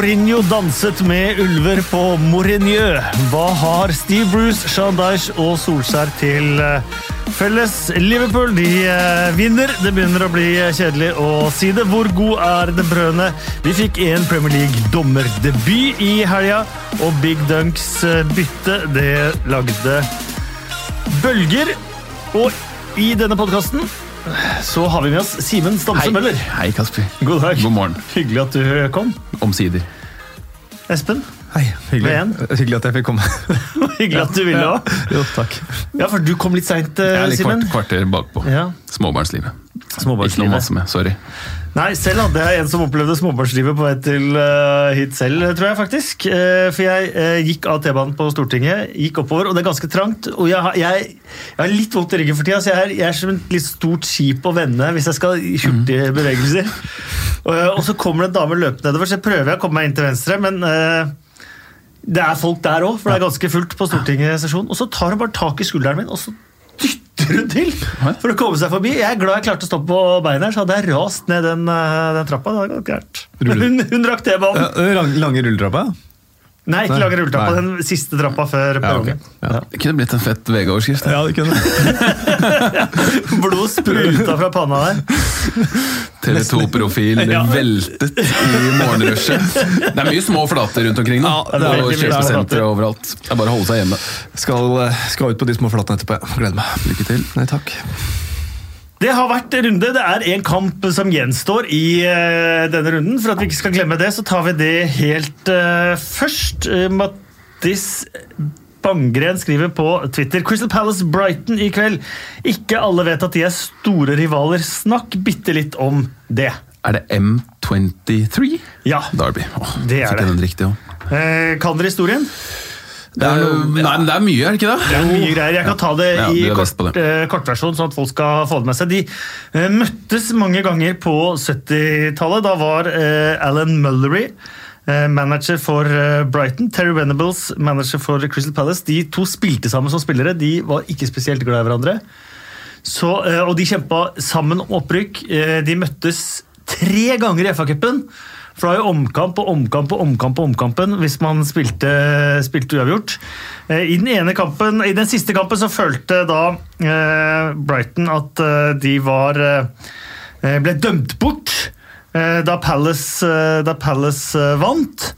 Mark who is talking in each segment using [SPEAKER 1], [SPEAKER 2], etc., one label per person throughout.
[SPEAKER 1] Mourinho danset med ulver på Mourinho. Hva har Steve Bruce, Sean Dyche og Solskjær til eh, felles? Liverpool de eh, vinner. Det begynner å bli kjedelig å si det. Hvor god er det brødene? Vi fikk en Premier League-dommerdebut i helga, og Big Dunks eh, bytte det lagde bølger. Og i denne podkasten så har vi med oss Simen Stamse Møller.
[SPEAKER 2] Hei, Kasper.
[SPEAKER 1] God dag.
[SPEAKER 2] God morgen.
[SPEAKER 1] Hyggelig at du kom.
[SPEAKER 2] Omsider.
[SPEAKER 1] Espen,
[SPEAKER 3] Hei, hyggelig. Hyggelig at jeg fikk komme.
[SPEAKER 1] hyggelig at du ville òg.
[SPEAKER 3] Jo, takk.
[SPEAKER 1] Ja, for du kom litt seint,
[SPEAKER 2] Jeg er litt kvart, kvarter bakpå.
[SPEAKER 1] Ja.
[SPEAKER 2] Småbarnslivet. Ikke noe masse med. Sorry.
[SPEAKER 1] Nei, selv hadde jeg en som opplevde småbarnslivet på vei til uh, hit selv, tror jeg faktisk. Uh, for jeg uh, gikk av T-banen på Stortinget, gikk oppover, og det er ganske trangt. Og jeg, jeg, jeg har litt vondt i ryggen for tida, så jeg er, jeg er som et litt stort skip å vende hvis jeg skal i hurtige bevegelser. Og, eh, og så kommer det en dame løpende nedover, så jeg prøver jeg å komme meg inn til venstre, men det er folk der òg, for det er ganske fullt på Stortinget sesjon. Og så tar hun bare tak i skulderen min, og så dytter hun til for å komme seg forbi. Jeg er glad jeg klarte å stå på beina her, så hadde jeg rast ned den, eh, den trappa. Det hadde gått gærent. Hun, hun rakk T-banen.
[SPEAKER 3] Ja, lange rulletrappa?
[SPEAKER 1] Nei, ikke
[SPEAKER 3] lage
[SPEAKER 1] lange rulletrappa. Den siste trappa før
[SPEAKER 3] Ja,
[SPEAKER 1] okay.
[SPEAKER 3] ok. Ja.
[SPEAKER 2] Det kunne blitt en fett VG-overskrift.
[SPEAKER 3] Ja, det kunne
[SPEAKER 1] Blod spruta fra panna der.
[SPEAKER 2] TV 2-profil
[SPEAKER 1] Ja.
[SPEAKER 2] veltet i morgenrushet. Det er mye små flater rundt omkring. nå.
[SPEAKER 1] Ja, det er
[SPEAKER 2] og kjøpesentre overalt. Det er bare å holde seg hjemme.
[SPEAKER 3] skal, eh, skal ut på de små flatene etterpå. Ja. gleder meg.
[SPEAKER 2] Lykke til.
[SPEAKER 3] Nei, takk.
[SPEAKER 1] Det har vært runde. Det er en kamp som gjenstår i eh, denne runden. For at vi ikke skal glemme det, så tar vi det helt eh, først. Uh, Mattis Bangren skriver på Twitter Crystal Palace Brighton i kveld. Ikke alle vet at de er store rivaler. Snakk bitte litt om det.
[SPEAKER 2] Er det M23?
[SPEAKER 1] Ja.
[SPEAKER 2] Derby. Åh,
[SPEAKER 1] Det er det.
[SPEAKER 2] den riktig ja.
[SPEAKER 1] Eh, kan dere historien?
[SPEAKER 2] Det er, nei, men det er mye, er det ikke det?
[SPEAKER 1] Det er mye greier. Jeg kan ta det
[SPEAKER 2] Ja,
[SPEAKER 1] i kort, eh, kortversjon, sånn at folk skal få det med seg. De eh, møttes mange ganger på 70-tallet. Da var eh, Alan Mullery manager for Brighton. Terry Venables manager for Crystal Palace. De to spilte sammen som spillere. De var ikke spesielt glad i hverandre. Så, og de kjempa sammen om opprykk. De møttes tre ganger i FA-cupen. For det var jo omkamp og omkamp og omkamp på omkampen hvis man spilte, spilte uavgjort. Eh, I den ene kampen, i den siste kampen så følte da eh, Brighton at eh, de var ble dømt bort da Palace, da Palace vant.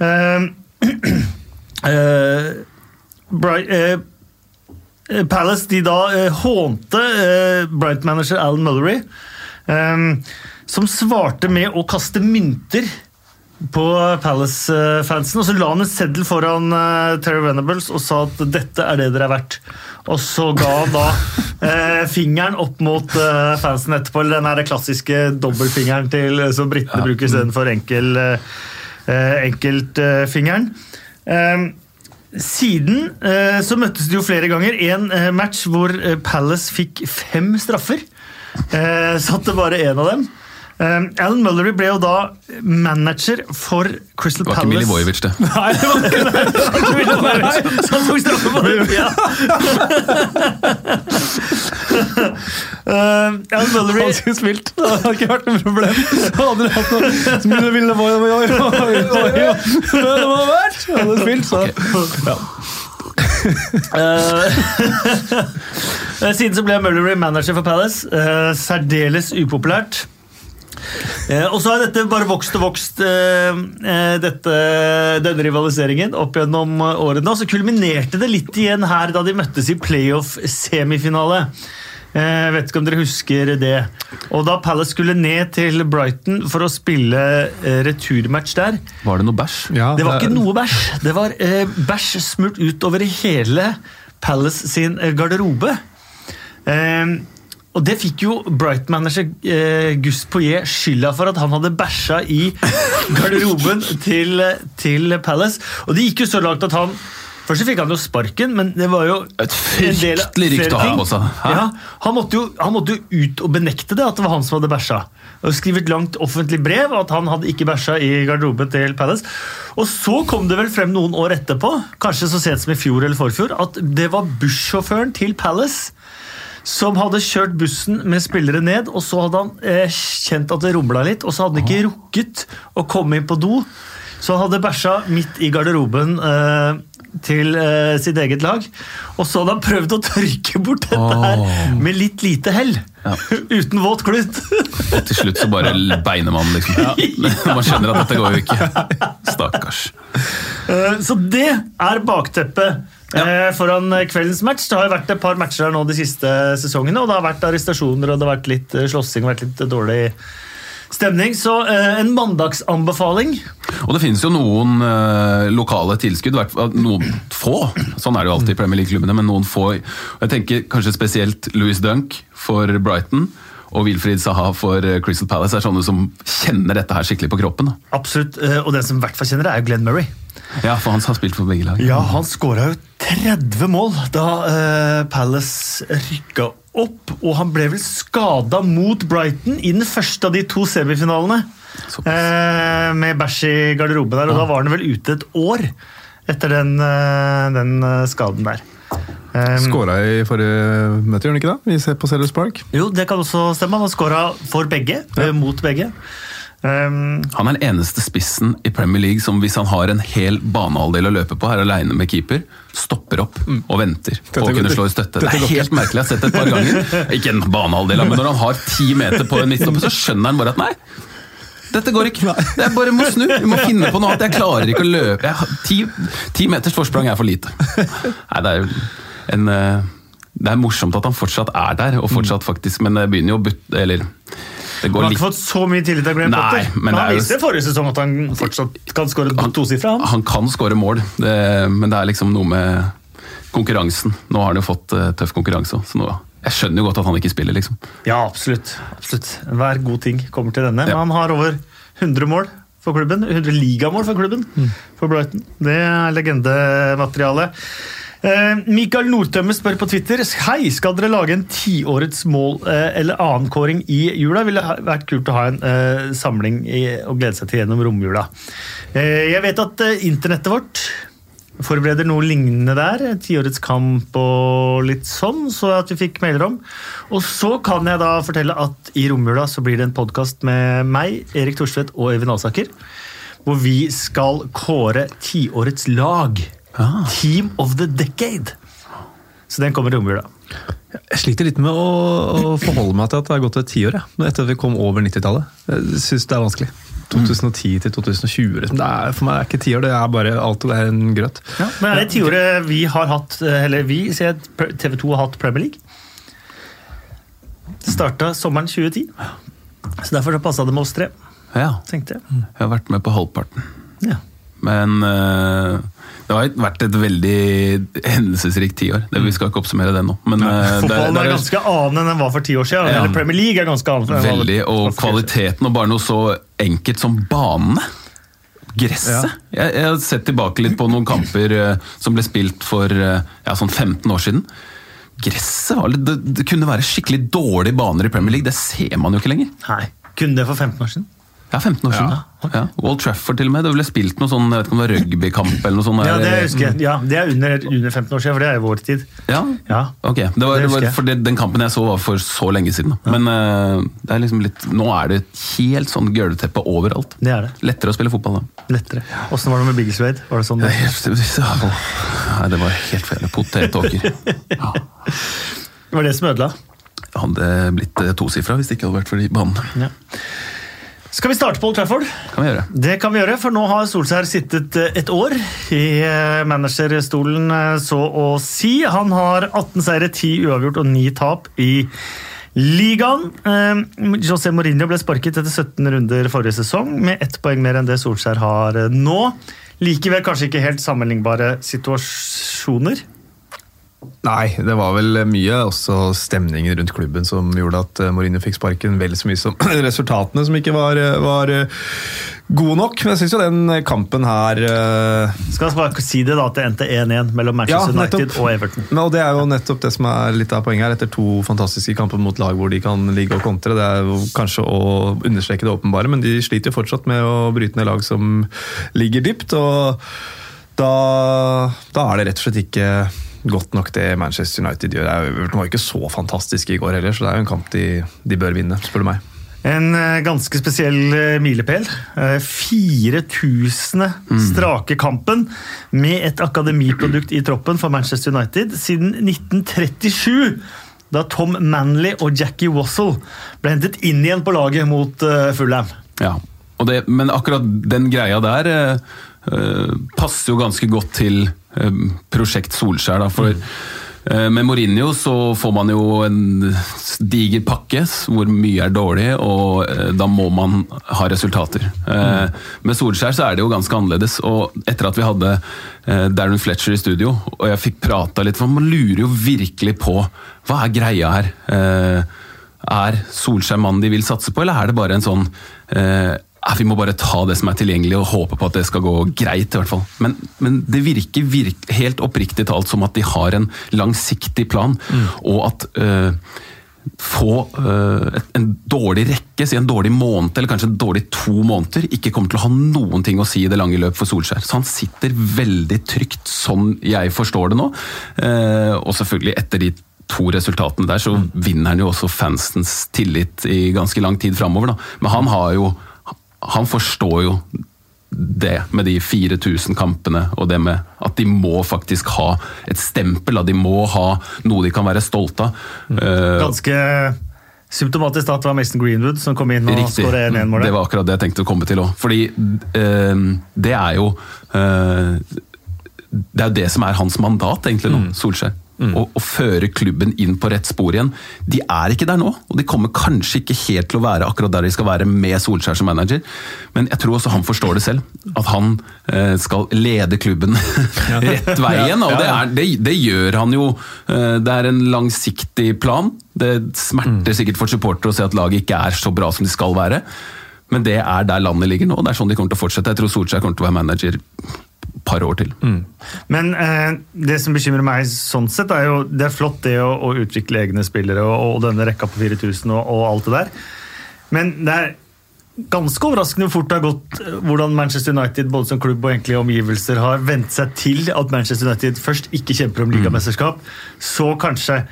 [SPEAKER 1] Palace de da hånte Bright-manager Alan Mullery, som svarte med å kaste mynter på Palace-fansen. Og så la han en seddel foran uh, Terry Venables og sa at dette er det dere er verdt. Og så ga han da uh, fingeren opp mot uh, fansen etterpå. Den her klassiske dobbeltfingeren til, som britene bruker istedenfor enkel, enkeltfingeren. Eh, siden så møttes de jo flere ganger. En match hvor Palace fikk fem straffer. Eh, satte bare én av dem. Eh, Alan Mullery ble jo da manager for Crystal Palace.
[SPEAKER 2] Det var ikke
[SPEAKER 1] Millie
[SPEAKER 2] Milivojevic, det.
[SPEAKER 1] Nei, det var ikke det. Det var ikke Milivojevic som tok straffe på den tida. Eh, Alan Mullery
[SPEAKER 3] Han skulle spilt. Det hadde ikke vært noe problem. Han hadde hatt noe som ville ville oi, oi, oi, oi, oi, oi. Det var verdt. Hadde spilt, så. Ja.
[SPEAKER 1] Eh, Siden så ble Mullery manager for Palace. eh, særdeles upopulært. Eh, og så har dette bare vokst og vokst, eh, eh, dette, denne rivaliseringen opp gjennom årene. Og så kulminerte det litt igjen her da de møttes i playoff-semifinale. Eh, vet ikke om dere husker det. Og da Palace skulle ned til Brighton for å spille eh, returmatch der,
[SPEAKER 2] Var det noe bæsj?
[SPEAKER 3] Ja,
[SPEAKER 1] det var ikke noe bæsj. Det var bæsj smurt utover hele Palace sin garderobe. Eh, og det fikk jo Bright-manager eh, Gus Poyet skylda for at han hadde bæsja i garderoben til, til Palace. Og det gikk jo så langt at han Først fikk han jo sparken, men det var jo
[SPEAKER 2] Et
[SPEAKER 1] en del av
[SPEAKER 2] fryktelig rykte å ha på seg.
[SPEAKER 1] Ja, han, måtte jo, han måtte jo ut og benekte det, at det var han som hadde bæsja. Og skrive et langt offentlig brev at han hadde ikke bæsja i garderoben til Palace. Og så kom det vel frem noen år etterpå, kanskje så sent som i fjor eller forfjor, at det var bussjåføren til Palace som hadde kjørt bussen med spillere ned, og så hadde han eh, kjent at det rumla litt, og så hadde han ikke rukket å komme inn på do. Så han hadde bæsja midt i garderoben eh, til eh, sitt eget lag. Og så hadde han prøvd å tørke bort dette her med litt lite hell.
[SPEAKER 2] Ja.
[SPEAKER 1] Uten våt klut.
[SPEAKER 2] Og til slutt så bare beiner man, liksom. Man skjønner at dette går jo ikke. Stakkars.
[SPEAKER 1] Eh, Så det er bakteppet eh, foran kveldens match. Det har jo vært et par matcher her nå de siste sesongene, og det har vært arrestasjoner og det har vært litt eh, slåssing og vært litt dårlig stemning. Så eh, en mandagsanbefaling.
[SPEAKER 2] Og det finnes jo noen lokale tilskudd, noen få. Sånn er det jo alltid i Premier League-klubbene, men noen få. Jeg tenker kanskje spesielt Louis Dunk for Brighton og Wilfried Saha for Crystal Palace er sånne som kjenner dette her skikkelig på kroppen.
[SPEAKER 1] Absolutt. Og den som i hvert fall kjenner det, er Glenn Murray.
[SPEAKER 2] Ja, for han har spilt for begge lag.
[SPEAKER 1] Ja, han skåra jo 30 mål da eh, Palace rykka opp. Og han ble vel skada mot Brighton i den første av de to semifinalene. Eh, med bæsj i garderoben der, og da var han vel ute et år etter den, eh, den eh, skaden der. Eh,
[SPEAKER 3] Skåra i forrige møte, gjør han ikke det? Vi ser på Sellers Park.
[SPEAKER 1] jo, det kan også stemme. Han har skåra for begge, ja. mot begge. Um,
[SPEAKER 2] Han er den eneste spissen i Premier League som hvis han har en hel banehalvdel å løpe på, er aleine med keeper, stopper opp og venter på å kunne slå i støtte. Det er helt merkelig, jeg har sett det et par ganger. Ikke en banehalvdel, men når han har ti meter på en midtstopper, så skjønner han bare at nei. Dette går ikke. Jeg bare må snu. Vi må finne på noe annet. Jeg klarer ikke å løpe. Jeg, ti, ti meters forsprang er for lite. Nei, det er jo en eh, Det er morsomt at han fortsatt er der, og fortsatt faktisk, men det begynner jo å butte Eller det
[SPEAKER 1] han
[SPEAKER 2] har
[SPEAKER 1] har
[SPEAKER 2] litt
[SPEAKER 1] ikke fått så mye tillit av Graham
[SPEAKER 2] Nei,
[SPEAKER 1] Potter.
[SPEAKER 2] men
[SPEAKER 1] Men han viste jo- forrige sesong at han fortsatt kan skåre tosifra. han.
[SPEAKER 2] Han kan skåre mål, det, men det er liksom noe med konkurransen. Nå har han jo fått eh, tøff konkurranse så nå, jeg skjønner jo godt at han ikke spiller, liksom.
[SPEAKER 1] Ja, absolutt. absolutt. Hver god ting kommer til denne.
[SPEAKER 2] Ja.
[SPEAKER 1] Men han har over 100 mål for klubben. 100 ligamål for klubben. For Brighton. Det er legendemateriale. Eh, Mikael Nordtømme spør på Twitter Hei, skal dere lage en tiårets mål eller eller annenkåring i jula. Ville vært kult å ha en eh, samling i, og glede seg til gjennom romjula. Eh, jeg vet at eh, internettet vårt forbereder noe lignende der. Tiårets kamp og litt sånn, så at vi fikk mailer om. Og så kan jeg da fortelle at i romjula så blir det en podkast med meg, Erik Thorstvedt og Øyvind Alsaker. Hvor vi skal kåre tiårets lag.
[SPEAKER 2] Ah.
[SPEAKER 1] Team of the decade. Så den kommer i romjula.
[SPEAKER 3] Jeg sliter litt med å, forholde meg til at det har gått et tiår, etter at vi kom over 90-tallet. Jeg syns det er vanskelig. 2010 til 2020. liksom. Det er, for meg er ikke tiår, det er bare alt det er en grøt.
[SPEAKER 1] Men er det tiåret vi har hatt, eller vi, jeg, TV 2 har hatt Premier League? Det starta sommeren 2010. Så derfor så passa det med oss tre,
[SPEAKER 2] Ja,
[SPEAKER 1] tenkte jeg.
[SPEAKER 2] jeg har vært med på halvparten.
[SPEAKER 1] Ja.
[SPEAKER 2] Men eh, det har vært et veldig hendelsesrikt tiår. Vi skal ikke oppsummere det nå. Men ja, det,
[SPEAKER 1] Fotballen
[SPEAKER 2] det
[SPEAKER 1] er ganske annen enn den var for ti år siden.
[SPEAKER 2] Ja.
[SPEAKER 1] Eller Premier League er ganske annen.
[SPEAKER 2] Veldig, og kvaliteten og bare noe så enkelt som banene. Gresset. Jeg, jeg har sett tilbake litt på noen kamper eh, som ble spilt for eh, ja, sånn 15 år siden. Gresset var litt, det, det kunne være skikkelig dårlige baner i Premier League, det ser man jo ikke lenger.
[SPEAKER 1] Nei, kunne det for 15 år siden?
[SPEAKER 2] Ja, 15 år siden. Ja. Wall Trafford til og med. Det ble spilt noe sånn, jeg vet ikke om det var rugbykamp eller noe sånt.
[SPEAKER 1] Ja, det husker jeg. Ja, det er under, under 15 år siden, for det er jo vår tid.
[SPEAKER 2] Ja?
[SPEAKER 1] Ja.
[SPEAKER 2] Ok, det var,
[SPEAKER 1] Det
[SPEAKER 2] var, for det, Den kampen jeg så var for så lenge siden. Ja. Men uh, det er liksom litt, nå er det helt sånn gulvteppe overalt.
[SPEAKER 1] Det er det.
[SPEAKER 2] Lettere å spille fotball da.
[SPEAKER 1] Lettere. Åssen var det med Biggleswade? Var det sånn det?
[SPEAKER 2] Nei, det var helt feil. Potetåker. Ja.
[SPEAKER 1] Det var det som ødela.
[SPEAKER 2] Hadde blitt eh, tosifra hvis det ikke hadde vært for de banene.
[SPEAKER 1] Ja. Skal vi starte på Old Trafford?
[SPEAKER 2] Kan vi gjøre.
[SPEAKER 1] Det kan vi gjøre, for nå har Solskjær sittet eh, et år i eh, managerstolen, eh, så å si. Han har 18 seire, 10 uavgjort og 9 tap i ligaen. José Mourinho ble sparket etter 17 runder forrige sesong, med ett poeng mer enn det Solskjær har nå. Likevel kanskje ikke helt sammenlignbare situasjoner.
[SPEAKER 3] Nei, det var vel mye også stemningen rundt klubben som gjorde at eh, Mourinho fikk sparken vel så mye som resultatene som ikke var, eh, var eh, gode nok. Men jeg syns jo den kampen her
[SPEAKER 1] Skal jeg bare si det da, at det endte 1-1 mellom Manchester
[SPEAKER 3] Ja,
[SPEAKER 1] United og Everton.
[SPEAKER 3] Ja, og Det er jo nettopp det som er litt av poenget her, etter to fantastiske kamper mot lag hvor de kan ligge og kontre. Det er jo kanskje å understreke det åpenbare, men de sliter jo fortsatt med å bryte ned lag som ligger dypt. og da, da er det rett og slett ikke godt nok det Manchester United gjør. Everton var ikke så fantastisk i går heller, så det er jo en kamp de, de bør vinne, spør du meg.
[SPEAKER 1] En eh, ganske spesiell eh, milepæl. Eh, 4000 strake kampen med et akademiprodukt i troppen for Manchester United siden 1937. Da Tom Manley og Jackie Wassell ble hentet inn igjen på laget mot Fulham.
[SPEAKER 2] Ja, og det, men akkurat den greia der passer jo ganske godt til eh, prosjekt Solskjær. Da, for eh, med Mourinho så får man jo en diger pakke hvor mye er dårlig, og eh, da må man ha resultater. Mm. Med Solskjær så er det jo ganske annerledes. og Etter at vi hadde eh, Darren Fletcher i studio, og jeg fikk prata litt, for man lurer jo virkelig på hva er greia her. Eh, er Solskjær mannen de vil satse på, eller er det bare en sånn eh, "Ah, Vi må bare ta det som er tilgjengelig og håpe på at det skal gå greit. i hvert fall. Men, men det virker virk, helt oppriktig talt som at de har en langsiktig plan, og at øh, få øh, et- en dårlig rekke, si en dårlig måned eller kanskje en dårlig to måneder, ikke kommer til å ha noen ting å si i det lange løp for Solskjær. Så han sitter veldig trygt, sånn jeg forstår det nå. Eh, og selvfølgelig etter de to resultatene der, så vinner han jo også fansens tillit i ganske lang tid framover. Men han har jo Han forstår jo det med de 4000 kampene, og det med at de må faktisk ha et stempel. At De må ha noe de kan være stolte av. Eh,
[SPEAKER 1] Ganske symptomatisk at det var Mason Greenwood som kom inn og skåret 1-1-målet.
[SPEAKER 2] Det var akkurat det jeg tenkte å komme til òg. Fordi eh, det er jo eh, Det er jo det som er hans mandat, egentlig, nå, Solskjær. Å, og, føre klubben inn på rett spor igjen. De er ikke der nå, og de kommer kanskje ikke helt til å være akkurat der de skal være med Solskjær som manager, men jeg tror også han forstår det selv. At han eh, skal lede klubben rett veien, og det, er, det, det gjør han jo. Eh, det er en langsiktig plan. Det smerter sikkert for supportere å se at laget ikke er så bra som de skal være. Men det er der landet ligger nå, det er sånn de kommer til å fortsette. Jeg tror Solskjær kommer til å være manager par år til.
[SPEAKER 1] Men eh, det som bekymrer meg sånn sett, er jo det er flott det å, å utvikle egne spillere og, og denne rekka på 4000 og, og alt det der. Men det er ganske overraskende hvor fort det har gått eh, hvordan Manchester United både som klubb og egentlig omgivelser har vent seg til at Manchester United først ikke kjemper om ligamesterskap, så kanskje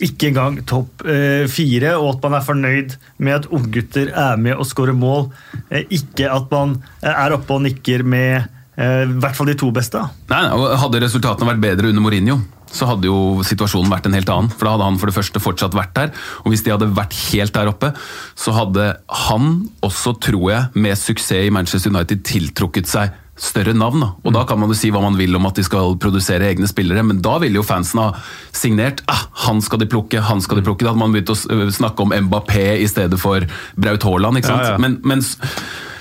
[SPEAKER 1] ikke engang topp eh, fire, og at man er fornøyd med at unggutter er med og skårer mål. Eh, ikke at man eh, er oppe og nikker med i hvert fall de to beste.
[SPEAKER 2] Nei, Hadde resultatene vært bedre under Mourinho, så hadde jo situasjonen vært en helt annen. For da hadde han for det første fortsatt vært der. Og hvis de hadde vært helt der oppe, så hadde han også, tror jeg, med suksess i Manchester United tiltrukket seg større navn. Da. Og da kan man jo si hva man vil om at de skal produsere egne spillere, men da ville jo fansen ha signert ah, han skal de plukke, han skal de plukke. Da hadde man begynt å snakke om Mbappé i stedet for Braut Haaland. ikke sant?
[SPEAKER 3] Ja, ja.
[SPEAKER 2] Men, men s-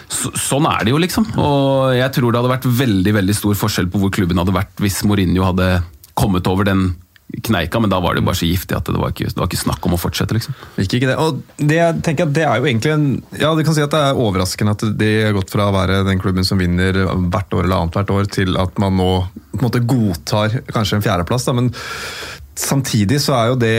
[SPEAKER 2] så, sånn er det jo, liksom. Og jeg tror det hadde vært veldig veldig stor forskjell på hvor klubben hadde vært hvis Mourinho hadde kommet over den kneika, men da var det bare så giftig at det var ikke, det var ikke snakk om å fortsette, liksom.
[SPEAKER 3] Ikke, ikke det. Og det, jeg tenker at det er jo egentlig en Ja, du kan si at det er overraskende at de har gått fra å være den klubben som vinner hvert år eller annethvert år, til at man nå på en måte godtar kanskje en fjerdeplass. Da. Men samtidig så er jo det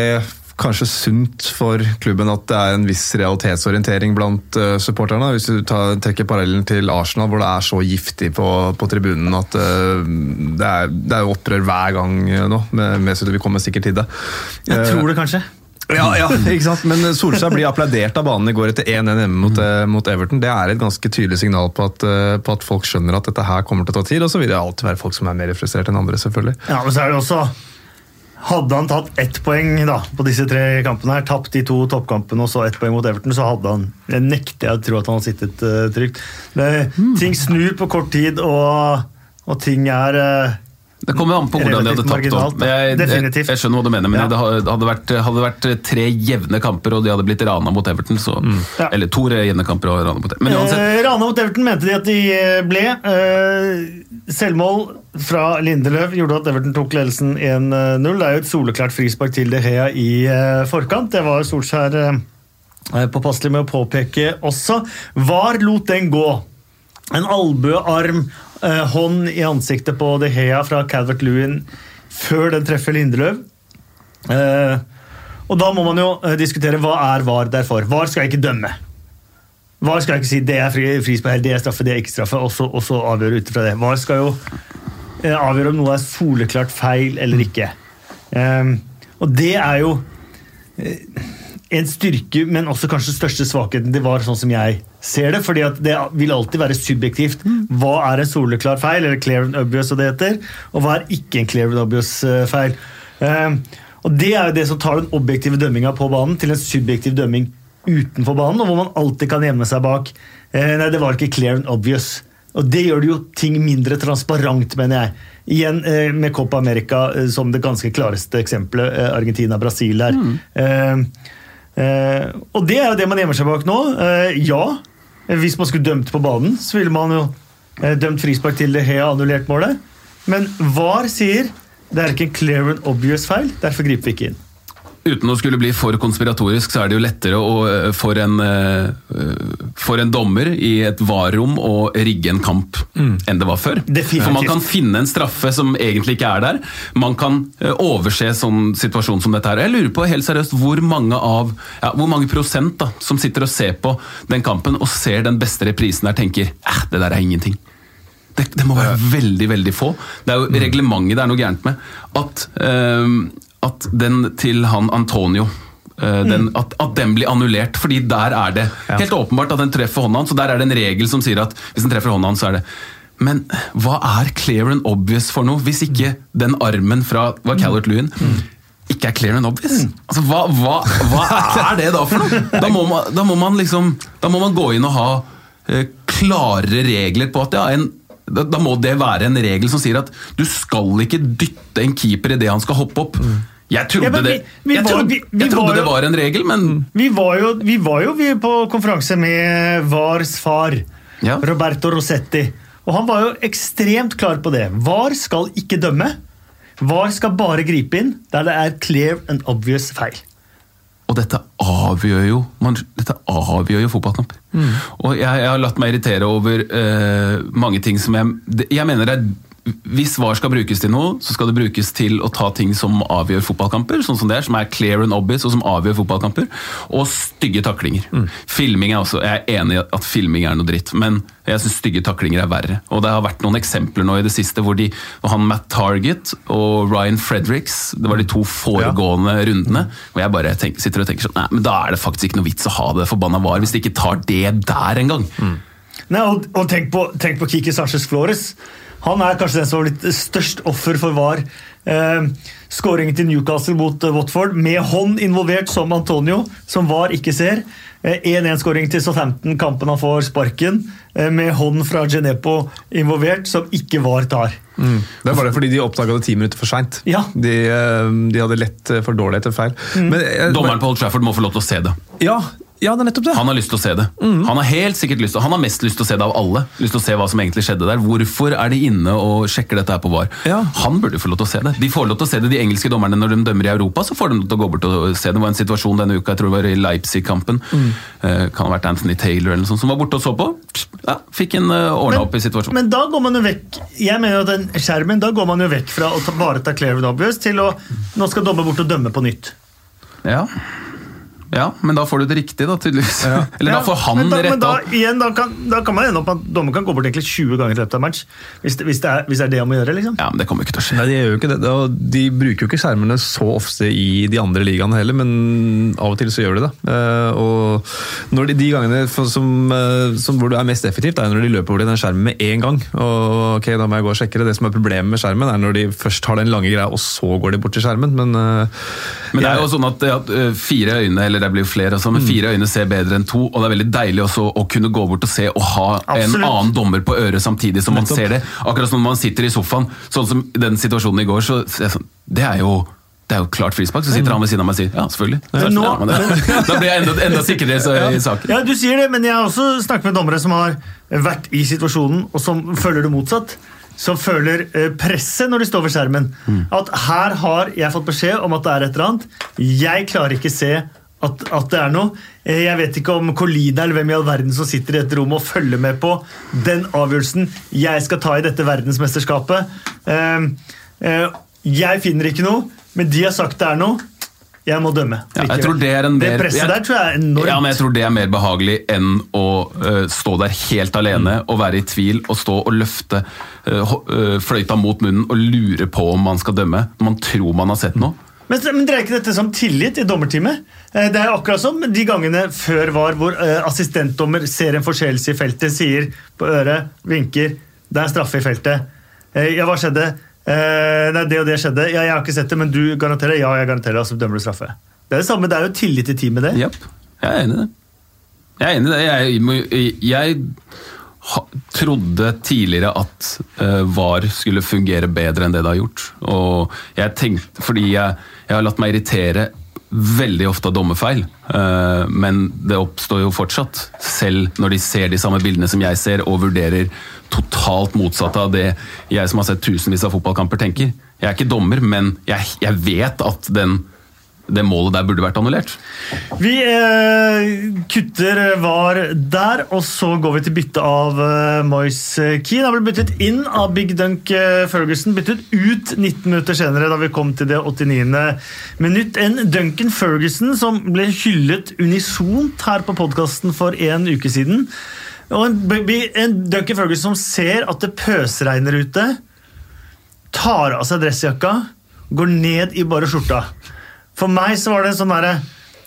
[SPEAKER 3] kanskje sunt for klubben at det er en viss realitetsorientering blant uh, supporterne. Hvis du tar, trekker parallellen til Arsenal, hvor det er så giftig på, på tribunen at uh, det, er, det er opprør hver gang eh, nå. Med, med, så vi kommer sikkert til det.
[SPEAKER 1] Jeg tror det kanskje.
[SPEAKER 3] ja, ja, ikke sant? Men Solskjær blir applaudert av banen i går etter 1-1 hjemme mot, mot Everton. Det er et ganske tydelig signal på at, på at folk skjønner at dette her kommer til å ta tid. Og så vil det alltid være folk som er mer frustrert enn andre, selvfølgelig.
[SPEAKER 1] Ja, men så er det også Hadde han tatt ett poeng da, på disse tre kampene, her, tapt de to toppkampene og så ett poeng mot Everton, så hadde han Jeg nekter jeg å tro at han hadde sittet uh, trygt. Det, Ting snur på kort tid, og, og ting er eh,
[SPEAKER 2] Det kommer an på hvordan de hadde tapt.
[SPEAKER 1] marginalt.
[SPEAKER 2] Jeg, jeg, jeg skjønner hva du mener, men
[SPEAKER 1] Ja.
[SPEAKER 2] det hadde vært, hadde vært tre jevne kamper, og de hadde blitt rana mot Everton, så
[SPEAKER 1] Ja.
[SPEAKER 2] Eller to jevne kamper og rana mot Everton. Men uansett,
[SPEAKER 1] Eh, Rana mot Everton mente de at de eh, ble. Eh, selvmål fra Lindeløv gjorde at Everton tok ledelsen 1-0. Det er jo et soleklart frispark til De Hea i eh, forkant. Det var Solskjær eh, påpasselig med å påpeke også. VAR lot den gå. En albuearm eh, hånd i ansiktet på De Hea fra Calvert Lewin før den treffer Lindeløv. Eh, og da må man jo eh, diskutere hva er VAR der for. VAR skal ikke dømme. VAR skal ikke si det er fri- frispark, det er straffe, det er ikke straffe, og så, og så avgjøre ut ifra det. VAR skal jo eh, avgjøre om noe er soleklart feil eller ikke. Eh, og det er jo eh, en styrke, men også kanskje største svakheten til VAR, sånn som jeg ser det. fordi det vil alltid være subjektivt. Hva er en soleklar feil, eller clear and obvious, og det heter, og hva er ikke en clear and obvious eh, feil. Eh, og Det er jo det som tar den objektive dømminga på banen til en subjektiv dømming utenfor banen, og hvor man alltid kan gjemme seg bak eh, Nei, det var ikke clear and obvious. Og Det gjør det jo ting mindre transparent, mener jeg. Igjen eh, med Copa America som det ganske klareste eksempelet. Argentina-Brasil her. Eh, eh, og det er jo det man gjemmer seg bak nå. Eh, ja, hvis man skulle dømt på banen, så ville man jo eh, dømt frispark til det Hea annullert målet. Men VAR sier det er ikke en clear and obvious feil, derfor griper vi ikke inn.
[SPEAKER 2] Uten å skulle bli for konspiratorisk, så er det jo lettere å, eh, for, en, eh, for en dommer i et VAR-rom å rigge en kamp enn det var før.
[SPEAKER 1] Definitivt.
[SPEAKER 2] For man kan finne en straffe som egentlig ikke er der. Man kan eh, overse sånn situasjon som dette her. Jeg lurer på helt seriøst hvor mange av, ja, hvor mange prosent da, som sitter og ser på den kampen og ser den beste reprisen der, tenker eh, det der er ingenting. Det, det må være veldig, veldig få. Det er jo reglementet det er noe gærent med. At, eh, at den til han Antonio eh, den, at, at den blir annullert, fordi der er det. Helt åpenbart at den treffer hånda hans. og Der er det en regel som sier at hvis den treffer hånda hans, så er det. Men hva er clear and obvious for noe, hvis ikke den armen fra var Callert Lewin? Ikke er clear and obvious? Altså, hva, hva, hva er det da for noe? Da må man, da må man liksom Da må man gå inn og ha eh, klarere regler på at ja, en da, da må det være en regel som sier at du skal ikke dytte en keeper idet han skal hoppe opp. Jeg trodde,
[SPEAKER 1] Ja, men vi-
[SPEAKER 2] det, jeg
[SPEAKER 1] var-
[SPEAKER 2] trodde,
[SPEAKER 1] vi- vi
[SPEAKER 2] jeg trodde
[SPEAKER 1] var
[SPEAKER 2] det var en regel, men
[SPEAKER 1] Vi var jo, vi var jo vi på konferanse med VARs far,
[SPEAKER 2] Ja.
[SPEAKER 1] Roberto Rossetti. Og han var jo ekstremt klar på det. VAR skal ikke dømme. VAR skal bare gripe inn der det er clear and obvious feil.
[SPEAKER 2] Og dette avgjør jo man, dette avgjør jo fotballkamper. Og jeg, jeg har latt meg irritere over uh, mange ting som jeg Jeg mener det er hvis VAR skal brukes til noe, så skal det brukes til å ta ting som avgjør fotballkamper, sånn som det er, som er clear and obvious, og som avgjør fotballkamper, og stygge taklinger. Filming er også, Jeg er enig i at filming er noe dritt, men jeg syns stygge taklinger er verre. Og det har vært noen eksempler nå i det siste hvor de, han Matt Target og Ryan Fredericks, det var de to foregående rundene, Og jeg bare tenker, sitter og tenker sånn Nei, men da er det faktisk ikke noe vits å ha det forbanna VAR, hvis de ikke tar det der engang.
[SPEAKER 1] Nei, og, og tenk, på, tenk på Kiki Sanchez Flores. Han er kanskje den som har blitt størst offer for VAR. Eh, Skåringen til Newcastle mot eh, Watford, med hånd involvert som Antonio, som VAR ikke ser. Eh, 1-1-skåring til Southampton, kampen han får sparken, eh, med hånd fra Genepo involvert, som ikke VAR tar.
[SPEAKER 3] Det var det fordi de oppdaga det ti minutter for seint.
[SPEAKER 1] Ja.
[SPEAKER 3] De, eh, de hadde lett eh, for dårlig etter feil. Men, jeg-
[SPEAKER 2] Dommeren på Old Trafford må få lov til å se det.
[SPEAKER 3] Ja, ja, det er nettopp det.
[SPEAKER 2] Han har lyst til å se det. Han har helt sikkert lyst til, han har mest lyst til å se det av alle. Lyst til å se hva som egentlig skjedde der. Hvorfor er de inne og sjekker dette her på VAR?
[SPEAKER 3] Ja.
[SPEAKER 2] Han burde få lov til å se det. De får lov til å se det, de engelske dommerne når de dømmer i Europa. så får de lov til å gå bort og se det. Det var en situasjon denne uka, jeg tror det var i Leipzig-kampen. Eh, kan ha vært Anthony Taylor eller noe sånt, som var borte og så på. Ja, fikk en uh, ordna opp i situasjonen.
[SPEAKER 1] Men da går man jo vekk Jeg mener at den skjermen, da går man jo vekk fra å ta, bare ta clear and obvious til å Nå skal dommer bort og dømme på nytt.
[SPEAKER 2] Ja. Ja, men da får du det riktig, da, tydeligvis. Eller da får han
[SPEAKER 1] men da,
[SPEAKER 2] rett
[SPEAKER 1] men da,
[SPEAKER 2] opp.
[SPEAKER 1] igjen, da, kan, da kan man ende opp med at dommer kan gå bort egentlig 20 ganger i løpet av match. Hvis det, hvis, det er, hvis det er det han må gjøre. liksom.
[SPEAKER 2] Ja, men det kommer ikke til å skje.
[SPEAKER 3] Nei, De gjør jo ikke det. De bruker jo ikke skjermene så ofte i de andre ligaene heller, men av og til så gjør de det. Eh, og når de, de gangene som, eh, som hvor det er mest effektivt, er når de løper over til den skjermen med en gang. Og ok, da må jeg gå og sjekke det. Det som er problemet med skjermen, er når de først har den lange greia, og så går de bort til skjermen. Men, eh,
[SPEAKER 2] Men det er jo sånn at, at fire øyne, eller det blir jo flere, også, men fire øyne ser bedre enn to, og det er veldig deilig også å kunne gå bort og se og ha en annen dommer på øret samtidig som man
[SPEAKER 3] Nettopp.
[SPEAKER 2] ser det. Akkurat som når man sitter i sofaen, sånn som den situasjonen i går, så sånn, det er jo det er jo klart frispark, så sitter han ved siden av meg og sier ja, selvfølgelig.
[SPEAKER 1] Nå-
[SPEAKER 2] da blir jeg enda, enda sikrere i saken.
[SPEAKER 1] Ja, Du sier det, men jeg har også snakket med dommere som har vært i situasjonen, og som føler det motsatt. Som føler eh, presset når de står ved skjermen. At her har jeg fått beskjed om at det er et eller annet. Jeg klarer ikke se at, at det er noe. Eh, Jeg vet ikke om Colina eller hvem i all verden som sitter i et rom og følger med på den avgjørelsen jeg skal ta i dette verdensmesterskapet. Eh, eh, Jeg finner ikke noe, men de har sagt det er noe. Jeg må dømme.
[SPEAKER 2] Ja, jeg tror det er en mer,
[SPEAKER 1] presset
[SPEAKER 2] jeg-
[SPEAKER 1] der tror jeg er enormt.
[SPEAKER 2] Ja, men jeg tror det er mer behagelig enn å uh, stå der helt alene og være i tvil og stå og løfte uh, fløyta mot munnen og lure på om man skal dømme når man tror man har sett noe.
[SPEAKER 1] Men, men dreier ikke dette som tillit i dommerteamet? Eh, Det er akkurat som de gangene før var hvor eh, assistentdommer ser en forseelse i feltet, sier på øret, vinker, det er straffe i feltet. Eh, Ja, hva skjedde? Nei, det og det skjedde. Ja, jeg har ikke sett det, men du garanterer? Ja, jeg garanterer, og så dømmer du straffe. Det er det samme, det er jo tillit i teamet, det.
[SPEAKER 2] Yep. jeg er enig i det. Jeg er enig i det. Jeg, jeg trodde tidligere at eh, VAR skulle fungere bedre enn det det har gjort. Og jeg tenkte, fordi jeg, jeg har latt meg irritere veldig ofte av dommerfeil, eh, men det oppstår jo fortsatt, selv når de ser de samme bildene som jeg ser, og vurderer totalt motsatt av det jeg som har sett tusenvis av fotballkamper tenker. Jeg er ikke dommer, men jeg, jeg vet at den, det målet der burde vært annullert.
[SPEAKER 1] Vi eh, kutter var der, og så går vi til bytte av eh, Moise Keane. Han ble byttet inn av Big Dunk eh, Ferguson, byttet ut 19 minutter senere da vi kom til det 89. minutt. En Duncan Ferguson som ble hyllet unisont her på podkasten for en uke siden. Og en, en Duncan Ferguson som ser at det pøsregner ute, tar av seg dressjakka, går ned i bare skjorta. For meg så var det sånn der,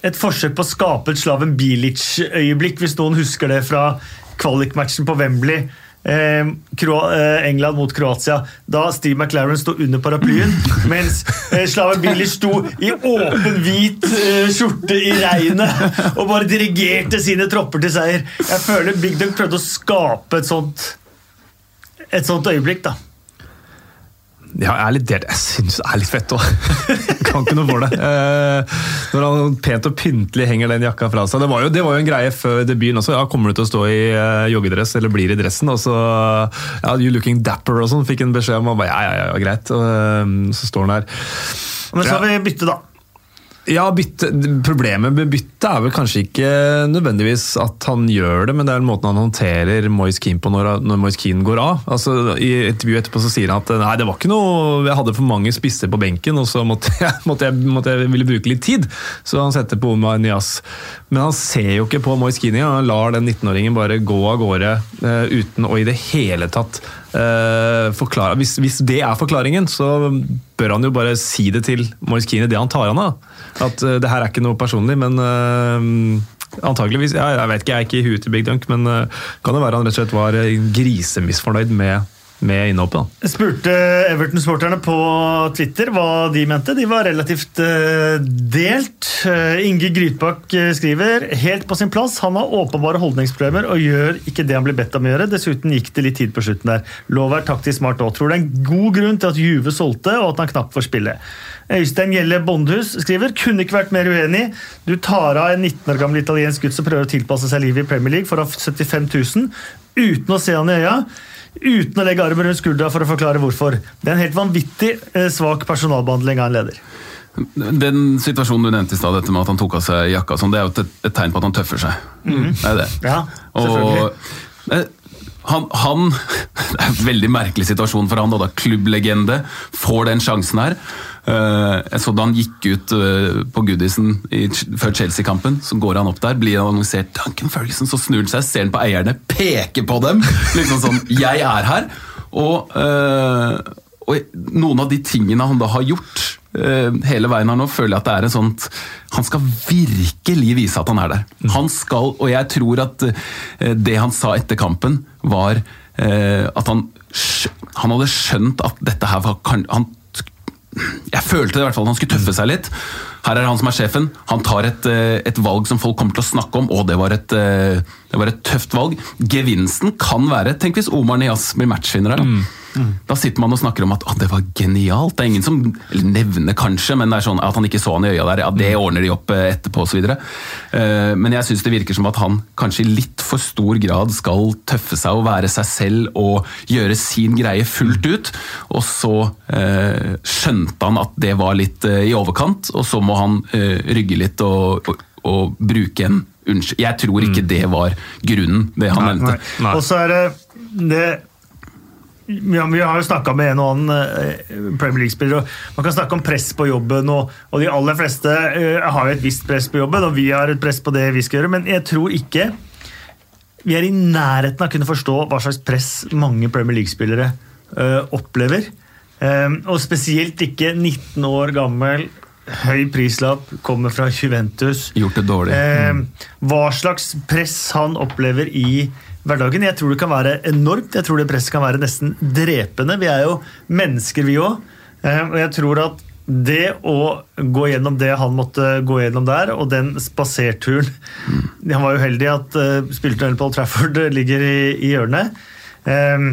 [SPEAKER 1] et forsøk på å skape et Slaven Bilic-øyeblikk, hvis noen husker det fra kvalikmatchen på Wembley. Eh, eh, England mot Kroatia, da Steve McLaren sto under paraplyen, mens eh, Slaven Bilic sto i åpen hvit skjorte i regnet og bare dirigerte sine tropper til seier. Jeg føler Big Dunk prøvde å skape et sånt, et sånt øyeblikk, da.
[SPEAKER 3] Ja, jeg er litt delt. Jeg syns det er litt fett òg. kan ikke noe for det. Eh, når han pent og pyntelig henger den jakka fra seg. Det var jo, det var jo en greie før debuten også. Ja, Kommer du til å stå i eh, joggedress eller blir i dressen? Og så ja, You looking dapper og sånn. Fikk en beskjed om at ja, ja, ja, greit. Og, eh, så står han der.
[SPEAKER 1] Men så har vi bytte, da.
[SPEAKER 3] Ja, bytte, Problemet med bytte er vel kanskje ikke nødvendigvis at han gjør det, men det er måten han håndterer Moise Keane på når, når Moise Keane går av. Altså, I intervjuet etterpå så sier han at nei, det var ikke noe, jeg hadde for mange spisser på benken, og så måtte jeg, måtte jeg, måtte jeg ville bruke litt tid. Så han setter på Omar Nias. Men han ser jo ikke på Moise Keane, han lar den 19-åringen bare gå av gårde uh, uten å i det hele tatt uh, forklare. Hvis, hvis det er forklaringen, så bør han jo bare si det til Moise Keane det han tar han av. At uh, det her er ikke noe personlig, men uh, antageligvis ja, Jeg vet ikke, jeg er ikke i huet til Big Dunk, men uh, kan det være han rett og slett var grisemisfornøyd med, med innhoppet.
[SPEAKER 1] Jeg spurte Everton-sporterne på Twitter hva de mente. De var relativt uh, delt. Uh, Inge Grytbakk skriver helt på sin plass. Han har åpenbare holdningsproblemer og gjør ikke det han blir bedt om å gjøre. Dessuten gikk det litt tid på slutten der. Lov er taktisk smart òg. Tror det er en god grunn til at Juve solgte, og at han knapt får spille. Øystein Gjelle Bondhus skriver kunne ikke vært mer uenig. Du tar av en 19 år gammel italiensk gutt som prøver å tilpasse seg livet i Premier League for å ha 75 000 uten å se han i øya. Uten å legge armen rundt skuldra for å forklare hvorfor. Det er en helt vanvittig eh, svak personalbehandling av en leder.
[SPEAKER 2] Den situasjonen du nevnte i stad, dette med at han tok av seg jakka, sånn, det er jo et, et tegn på at han tøffer seg. Det er det.
[SPEAKER 1] Ja, selvfølgelig.
[SPEAKER 2] Og eh, han, han Det er en veldig merkelig situasjon for han, da, da klubblegende får den sjansen her. Eh, Jeg så Da han gikk ut eh, på Goodison før Chelsea-kampen, så går han opp der, blir han annonsert Duncan Ferguson, så snur han seg, ser han på eierne, peker på dem! Liksom sånn 'Jeg er her!' Og, eh, og noen av de tingene han da har gjort hele veien her nå, føler jeg at det er en sånt Han skal virkelig vise at han er der. Han skal, og jeg tror at det han sa etter kampen, var at han, han hadde skjønt at dette her var han, Jeg følte i hvert fall, han skulle tøffe seg litt. Her er han som er sjefen. Han tar et, eh, et valg som folk kommer til å snakke om, og det var et, eh, det var et tøft valg. Gevinsten kan være Tenk hvis Omar Nias blir matchvinner her. da. Da sitter man og snakker om at det var genialt. Det er ingen som nevner kanskje, men det er sånn at han ikke så han i øya der. Ja, Det ordner de opp eh, etterpå osv. Men jeg syns det virker som at han kanskje i litt for stor grad skal tøffe seg og være seg selv og gjøre sin greie fullt ut. Og så eh, skjønte han at det var litt eh, i overkant, og så må han eh, rygge litt og, og, og bruke en unnskyld. Jeg tror ikke det var grunnen, det han nevnte.
[SPEAKER 1] Og så er det, det ja, Vi har jo snakka med en og annen eh, Premier League-spiller. Man kan snakke om press på jobben, og, og de aller fleste uh, har jo et visst press på jobben, og vi har et press på det vi skal gjøre, men jeg tror ikke vi er i nærheten av å kunne forstå hva slags press mange Premier League-spillere uh, opplever. Um, og spesielt ikke 19 år gammel, høy prislapp, kommer fra Juventus.
[SPEAKER 2] Gjort det dårlig.
[SPEAKER 1] Eh, hva slags press han opplever i hverdagen. Jeg tror det kan være enormt. Jeg tror det presset kan være nesten drepende. Vi er jo mennesker, vi òg. Og jeg tror at det å gå gjennom det han måtte gå gjennom der, og den spaserturen Han var jo heldig at uh, spilletunnelen på Old Trafford ligger i, i hjørnet. Um,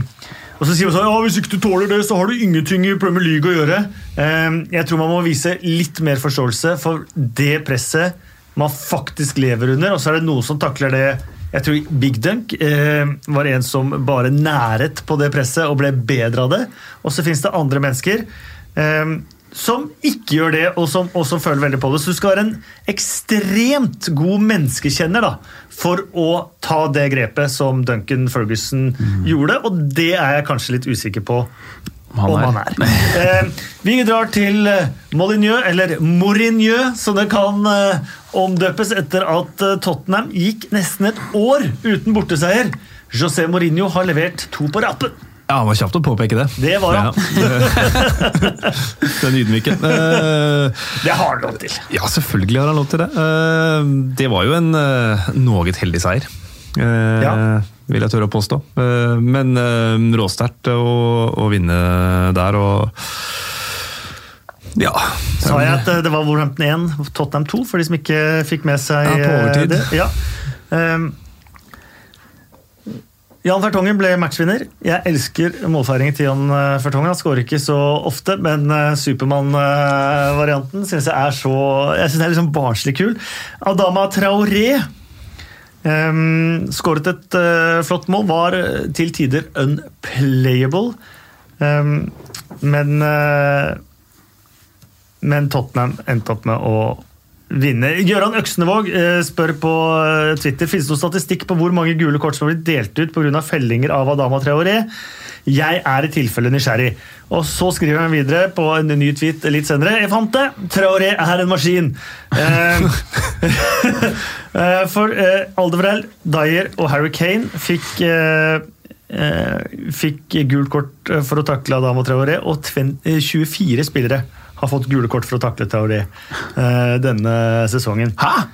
[SPEAKER 1] og så sier man sånn, ja, Hvis ikke du tåler det, så har du ingenting i Premier League å gjøre. Um, jeg tror man må vise litt mer forståelse for det presset man faktisk lever under. Og så er det noen som takler det jeg tror Big Dunk eh, var en som bare næret på det presset og ble bedre av det. Og så fins det andre mennesker eh, som ikke gjør det, og som også føler veldig på det. Så du skal være en ekstremt god menneskekjenner da, for å ta det grepet som Duncan Ferguson mm. gjorde, og det er jeg kanskje litt usikker på
[SPEAKER 2] han
[SPEAKER 1] om han er. Eh, vi drar til eh, Molyneux, eller Mourineux, som det kan eh, omdøpes etter at eh, Tottenham gikk nesten et år uten borteseier. José Mourinho har levert to på rappen.
[SPEAKER 3] Ja, Han var kjapt å påpeke det.
[SPEAKER 1] Det var han.
[SPEAKER 3] Ja. Den ydmyke. Eh,
[SPEAKER 1] Det har han lov til.
[SPEAKER 3] Ja, selvfølgelig har han lov til det. Eh, Det var jo en noe heldig seier. eh,
[SPEAKER 1] Ja.
[SPEAKER 3] Vil jeg tørre å påstå. Eh, Men eh, råsterkt å, å vinne der og Ja.
[SPEAKER 1] Sa jeg at eh, det var Wolverhampton 1, Tottenham 2, for de som ikke fikk med seg
[SPEAKER 3] Ja, på overtid.
[SPEAKER 1] det? Ja. Um, Jan Fertongen ble matchvinner. Jeg elsker målfeiringen til Jan Fertongen. Han skårer ikke så ofte, men Supermann-varianten syns jeg er så Jeg synes det er liksom barnslig kul. Adama Traoré skåret et eh, flott mål. Var eh, til tider unplayable, um, men eh, men Tottenham endte opp med å vinne. Gøran Øksnevåg spør på Twitter finnes det noen statistikk på hvor mange gule kort som har blitt delt ut pga. fellinger av Adama Traoré. Jeg er i tilfelle nysgjerrig. Og så skriver han videre på en ny tweet litt senere. Jeg fant det! Traoré er en maskin. Eh, for eh, Aldevrel, Dyer og Harry Kane fikk eh, fikk gult kort for å takle Adama Traoré, og eh, 24 spillere har fått gule kort for å takle Traoré eh, denne sesongen.
[SPEAKER 2] Hæ?!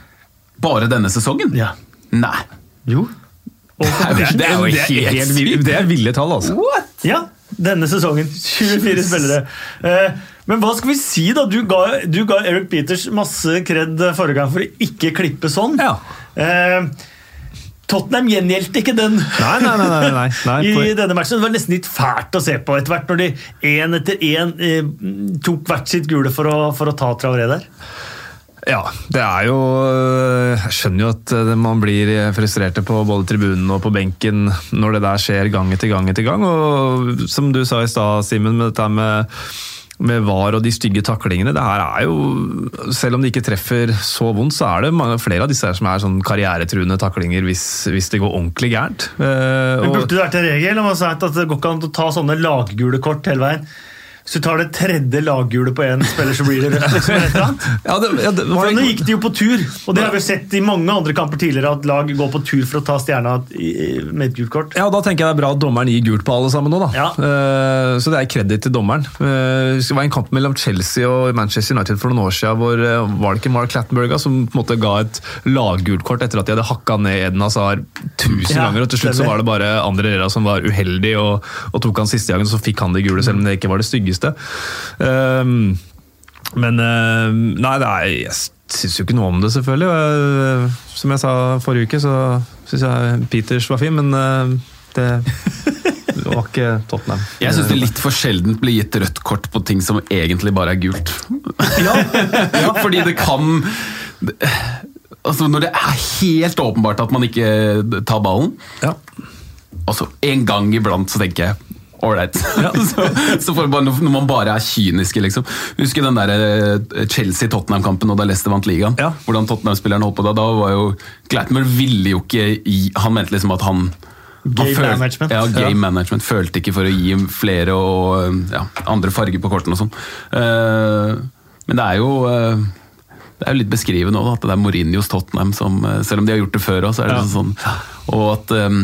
[SPEAKER 2] Bare denne sesongen?
[SPEAKER 1] Ja.
[SPEAKER 2] Nei.
[SPEAKER 1] Jo. Og
[SPEAKER 2] Det er jo
[SPEAKER 3] Det er,
[SPEAKER 2] helt
[SPEAKER 3] helt det er ville tall, altså.
[SPEAKER 1] Ja, denne sesongen. 24 spillere. Eh, men hva skal vi si, da? Du ga, du ga Eric Peters masse kred forrige gang for å ikke klippe sånn.
[SPEAKER 3] Ja.
[SPEAKER 1] Eh, Tottenham gjengjeldte ikke den
[SPEAKER 3] Nei, nei, nei. nei,
[SPEAKER 1] i denne matchen. Det var nesten litt fælt å se på etter hvert, når de én etter én eh, tok hvert sitt gule for å, for å ta Traoré der.
[SPEAKER 3] Ja, det er jo Jeg skjønner jo at eh, man blir frustrerte på både tribunen og på benken når det der skjer gang etter gang etter gang. Og som du sa i stad, Simen, med dette med, med VAR og de stygge taklingene. Det her er jo Selv om de ikke treffer så vondt, så er det mange, flere av disse her som er sånn karrieretruende taklinger hvis, hvis det går ordentlig gærent. Eh,
[SPEAKER 1] Men burde det vært en regel om man si at det går ikke an å ta sånne laggule kort hele veien? Hvis du tar det tredje laggule på én spiller, så blir det rødt. eller et eller annet.
[SPEAKER 3] ja, det, ja, det var
[SPEAKER 1] Nå gikk de jo på tur, og det har vi sett i mange andre kamper tidligere, at lag går på tur for å ta stjerna med et gult kort.
[SPEAKER 3] Ja, Da tenker jeg det er bra at dommeren gir gult på alle sammen nå. da.
[SPEAKER 1] Ja.
[SPEAKER 3] Eh, så det er kreditt til dommeren. Eh, det var en kamp mellom Chelsea og Manchester United for noen år siden hvor eh, var det ikke Mark Lattenberga som på en måte ga et laggult kort etter at de hadde hakka ned Eden Hazard tusen
[SPEAKER 1] Ja,
[SPEAKER 3] ganger. og Til slutt så var det bare Andre Rera som var uheldig og, og tok han siste gangen, så fikk han det gule, selv om det ikke var det styggeste. Um, men eh, Nei, det er, jeg syns jo ikke noe om det, selvfølgelig. Eh, Som jeg sa forrige uke, så syns jeg Peters var fin, men eh, det, var ikke Tottenham.
[SPEAKER 2] Jeg syns det litt for sjeldent blir gitt rødt kort på ting som egentlig bare er gult.
[SPEAKER 1] Ja,
[SPEAKER 2] Fordi det kan Altså Når det er helt åpenbart at man ikke tar ballen
[SPEAKER 3] Ja.
[SPEAKER 2] Altså En gang iblant så tenker jeg Ålreit. så, så får bare, når man bare er kyniske, liksom. Husker den der eh, Chelsea-Tottenham-kampen og da Leicester vant ligaen?
[SPEAKER 3] Ja.
[SPEAKER 2] Hvordan Tottenham-spilleren holdt på da. Da var jo Glatmer ville jo ikke i Han mente liksom at han
[SPEAKER 1] Game
[SPEAKER 2] føl-
[SPEAKER 1] management.
[SPEAKER 2] Ja, game
[SPEAKER 1] Ja.
[SPEAKER 2] management. Følte ikke for å gi flere og ja, andre farger på kortene og sånn. Uh, men det er jo uh, det er jo litt beskrivende òg, at det er Mourinhos Tottenham som eh, Selv om de har gjort det før òg, så er det
[SPEAKER 1] Ja.
[SPEAKER 2] sånn Og at um,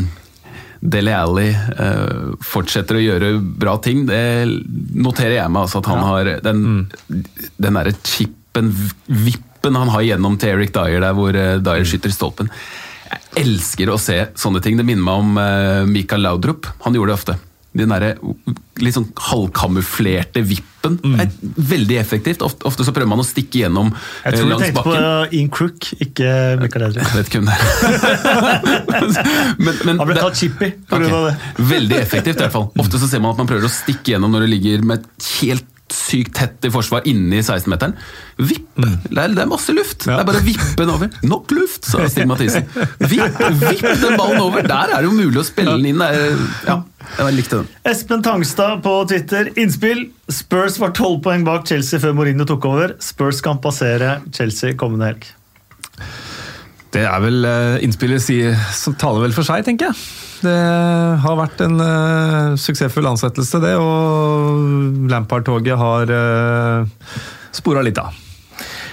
[SPEAKER 2] Dele Alli eh, fortsetter å gjøre bra ting, det noterer jeg meg. Altså, at han har den, den derre chipen, vippen han har gjennom til Eric Dyer, der hvor eh, Dyer skyter i stolpen. Jeg elsker å se sånne ting. Det minner meg om eh, Mikael Laudrup. Han gjorde det ofte. Den derre litt sånn halvkamuflerte vippen. er veldig effektivt. Ofte, ofte så prøver man å stikke gjennom
[SPEAKER 1] Jeg
[SPEAKER 2] eh,
[SPEAKER 1] tror du
[SPEAKER 2] langs
[SPEAKER 1] tenkte på
[SPEAKER 2] bakken.
[SPEAKER 1] uh, Ian Crook, ikke Michael Edry.
[SPEAKER 2] Jeg vet ikke hvem det er men, men
[SPEAKER 1] Han ble kalt chippy pga. Okay. det.
[SPEAKER 2] Veldig effektivt i hvert fall. Ofte så ser man at man prøver å stikke gjennom når det ligger med et helt sykt tett i forsvar inne i 16-meteren. Vippe! Det, er, det er masse luft! Det er bare å vippe den over. Nok luft, sa Stig Mathisen. Vipp, vipp den ballen over! Der er det jo mulig å spille den inn. Ja, jeg likte den.
[SPEAKER 1] Espen Tangstad på Twitter. Innspill. Spurs var tolv poeng bak Chelsea før Mourinho tok over. Spurs kan passere Chelsea kommende helg.
[SPEAKER 3] Det er vel uh, innspillet som taler vel for seg, tenker jeg. Det har vært en uh, suksessfull ansettelse, det, og Lampard-toget har uh, spora litt av.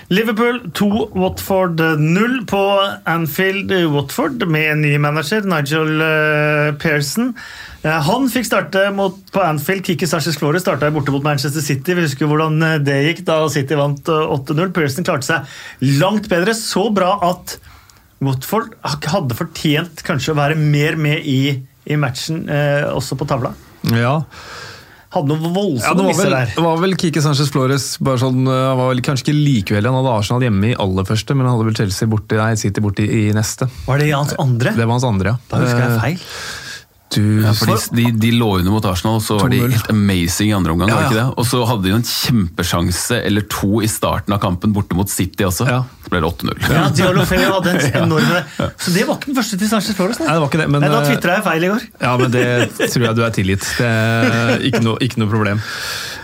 [SPEAKER 1] Liverpool 2, Watford 0 på Anfield Watford med en ny manager, Nigel eh, Pearson. Eh, Han fikk starte mot, på Anfield. Kiki Sarsis Flores starta borte mot Manchester City. Vi husker hvordan eh, det gikk da City vant eh, 8-0. Pearson klarte seg langt bedre. Så bra at Watford hadde fortjent kanskje å være mer med i, i matchen, eh, også på tavla.
[SPEAKER 3] Ja,
[SPEAKER 1] Hadde noen
[SPEAKER 3] ja
[SPEAKER 1] voldsomme
[SPEAKER 3] det,
[SPEAKER 1] misser der.
[SPEAKER 3] det var vel Kike Sanchez Flores bare sånn, uh, Han var vel kanskje ikke likevel. Han hadde Arsenal hjemme i aller første, men han hadde vel Chelsea borti, nei, City borti i neste.
[SPEAKER 1] Var det hans andre?
[SPEAKER 3] Det var hans andre, ja.
[SPEAKER 1] Da husker jeg
[SPEAKER 3] Eh,
[SPEAKER 1] feil.
[SPEAKER 3] Du,
[SPEAKER 2] Ja, for de, de, de lå under mot Arsenal, og så var de helt amazing i andre omgang.
[SPEAKER 3] Ja,
[SPEAKER 2] var ikke det? Og så hadde de en kjempesjanse eller to i starten av kampen borte mot City også.
[SPEAKER 3] Ja.
[SPEAKER 2] Så ble det 8-0.
[SPEAKER 1] Ja, Diallo Feo hadde en enorme Så det var ikke den første til Sanchez Flores?
[SPEAKER 3] Nei, det var ikke det, men
[SPEAKER 1] Nei, da
[SPEAKER 3] eh,
[SPEAKER 1] tvitra jeg feil i går.
[SPEAKER 3] Ja, men det tror jeg du er tilgitt. Det er ikke noe, ikke noe problem.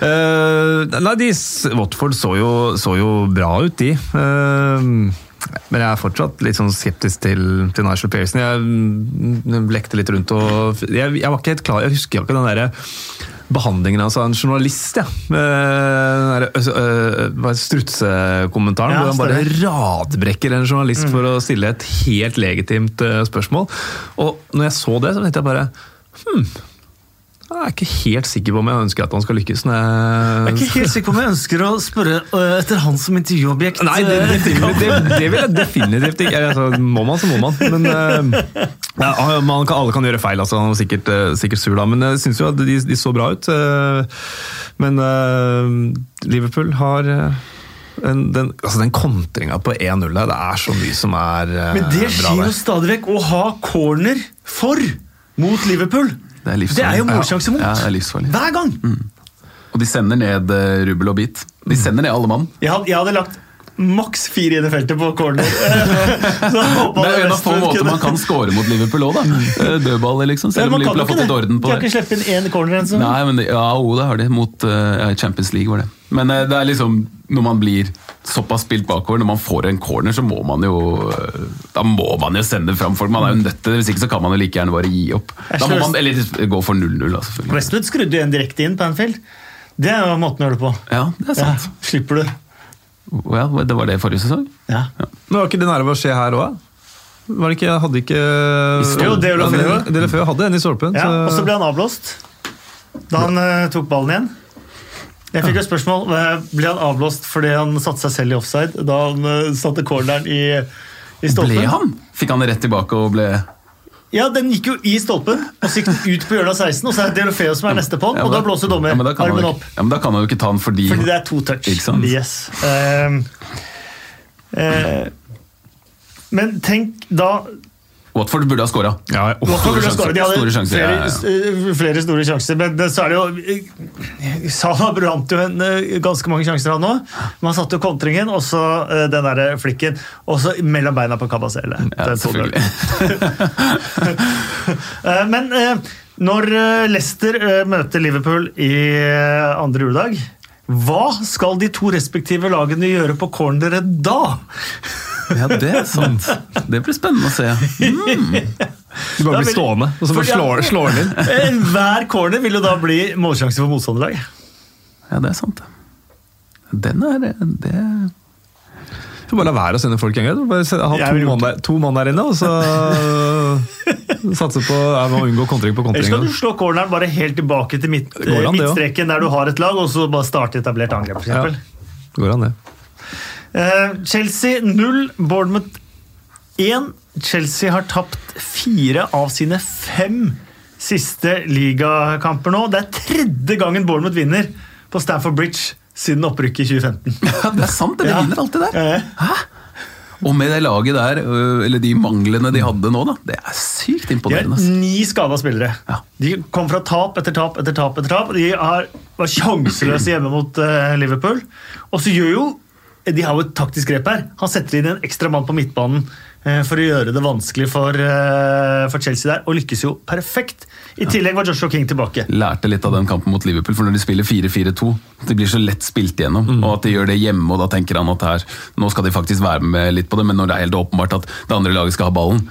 [SPEAKER 3] Eh, nei, de, Watford så jo, så jo bra ut, de. Eh, men jeg er fortsatt litt sånn skeptisk til, til Nigel Pearson. Jeg mm, lekte litt rundt og Jeg, jeg var ikke helt klar, jeg husker ikke den derre behandlingen av en journalist, ja. Med den der, er strutsekommentaren,
[SPEAKER 1] Ja,
[SPEAKER 3] hvor han bare radbrekker en journalist for å stille et helt legitimt spørsmål. Og når jeg så det, så tenkte jeg bare hmm, jeg er ikke helt sikker på om jeg ønsker at han skal lykkes. Nei.
[SPEAKER 1] Jeg er ikke helt sikker på om jeg ønsker å spørre øh, etter han som intervjuobjekt.
[SPEAKER 3] Nei, det,
[SPEAKER 1] øh,
[SPEAKER 3] det, det, det vil jeg definitivt ikke. Altså, må man, så må man. Men eh, ja, man kan, alle kan gjøre feil. Altså, han var sikkert, sikkert sur da, men jeg syns jo at de, de så bra ut. Men Liverpool har den, den, altså den kontringa på 1-0 der, det er så mye som er eh,
[SPEAKER 1] Men det skjer jo stadig vekk å ha corner for mot Liverpool.
[SPEAKER 2] Det er.
[SPEAKER 1] Det er jo målsjanse mot.
[SPEAKER 2] Ja, det er livsfarlig.
[SPEAKER 1] Hver gang!
[SPEAKER 2] Og de sender ned eh, rubbel og bit. De sender ned alle mann.
[SPEAKER 1] Jeg hadde, jeg hadde lagt maks fire inn i feltet på corner. Så
[SPEAKER 2] Det er en av få måter man kan score mot Liverpool òg, da. dødball Dødballer, liksom. Selv om Liverpool har fått litt orden på det.
[SPEAKER 1] De har
[SPEAKER 2] det.
[SPEAKER 1] ikke sluppet inn én corner enn så.
[SPEAKER 2] Nei, men det, ja, jo, det har de. Mot uh, Champions League, var det. Men uh, det er liksom, når man blir såpass spilt bakover, når man får en corner, så må man jo eh, Da må man jo sende fram folk. Man er jo nødt til det, hvis ikke så kan man jo like gjerne bare gi opp. Da må man, eller gå for 0-0, selvfølgelig.
[SPEAKER 1] Westwood skrudde jo en direkte inn på Anfield. Det er jo måten å gjøre det på.
[SPEAKER 2] Ja, det er
[SPEAKER 1] Ja,
[SPEAKER 2] sant.
[SPEAKER 1] slipper du.
[SPEAKER 2] Ja, det var det forrige sesong.
[SPEAKER 1] Ja.
[SPEAKER 3] Men var ikke det nære ved å skje her òg? Var det ikke, hadde ikke
[SPEAKER 1] Jo, det ville Feo.
[SPEAKER 3] Dele Feo hadde en i stolpen.
[SPEAKER 1] Ja,
[SPEAKER 3] så-
[SPEAKER 1] og så ble han avblåst da han uh, tok ballen igjen. Jeg fikk jo spørsmål eh, Ble han avblåst fordi han satte seg selv i offside da han uh, satte corneren i, i stolpen.
[SPEAKER 2] Ble han? Fikk han det rett tilbake og ble
[SPEAKER 1] Ja, Den gikk jo i stolpen, og så gikk den ut på hjørnet av 16, og så er det Delofeo som er neste på den, og da blåser dommer
[SPEAKER 2] ja, da
[SPEAKER 1] armen
[SPEAKER 2] ikke,
[SPEAKER 1] opp.
[SPEAKER 2] Ja, men da kan han jo ikke ta den fordi,
[SPEAKER 1] Fordi det er to touch. Yes. Uh, uh, men tenk da
[SPEAKER 2] Watford burde ha skåra.
[SPEAKER 3] Ja, oh,
[SPEAKER 1] Watford burde. De hadde
[SPEAKER 2] Store sjanser,
[SPEAKER 1] flere,
[SPEAKER 2] ja, ja.
[SPEAKER 1] flere store sjanser, men så er det jo eh, Salah brant jo en, eh, ganske mange sjanser, han òg. Man satte jo kontringen, og så eh, den der flikken, og så mellom beina på Kabasele.
[SPEAKER 2] Ja, selvfølgelig.
[SPEAKER 1] Eh, Men eh, når eh, Leicester eh, møter Liverpool i eh, andre juledag, hva skal de to respektive lagene gjøre på corneret da?
[SPEAKER 2] Ja, det er sant. Det blir spennende å se.
[SPEAKER 3] Du bare blir stående, og så bare slår, slår den inn.
[SPEAKER 1] Eh, Hver corner vil jo da bli målsjanse for motstanderlag.
[SPEAKER 2] Ja, det er sant. Den er det
[SPEAKER 3] Du får bare la være å sende folk en gang. Bare se- ha to mann, der, to mann der inne, og så satse på ja, må unngå kontring på
[SPEAKER 1] Eller skal du slå corneren bare helt tilbake til midt,
[SPEAKER 3] Det an, det
[SPEAKER 1] midtstreken der du har et lag, og så bare starte etablert angrep? For
[SPEAKER 3] Ja. Det går an, det.
[SPEAKER 1] Eh, Chelsea 0, Bournemouth 1. Chelsea har tapt fire av sine fem siste ligakamper nå. Det er tredje gangen Bournemouth vinner på Stamford Bridge siden opprykket i 2015.
[SPEAKER 2] Ja, det er sant, det. De
[SPEAKER 1] Ja.
[SPEAKER 2] vinner alltid der.
[SPEAKER 1] Hæ?
[SPEAKER 2] Og med det laget der, øh, eller de manglene de hadde nå, da. Det er sykt imponerende.
[SPEAKER 1] De har ni skada spillere.
[SPEAKER 2] Ja.
[SPEAKER 1] De kom fra tap etter tap etter tap. etter tap. De har, var sjanseløse hjemme mot uh, Liverpool. Og så gjør jo De har jo et taktisk grep her. Han setter inn en ekstra mann på midtbanen eh, for å gjøre det vanskelig for, eh, for Chelsea der, og lykkes jo perfekt. I tillegg var Joshua King tilbake.
[SPEAKER 2] Lærte litt av den kampen mot Liverpool, for når de spiller 4-4-2, det blir så lett spilt gjennom. Og at de gjør det hjemme, og da tenker han at her, nå skal de faktisk være med litt på det, men når det er helt åpenbart at det andre laget skal ha ballen,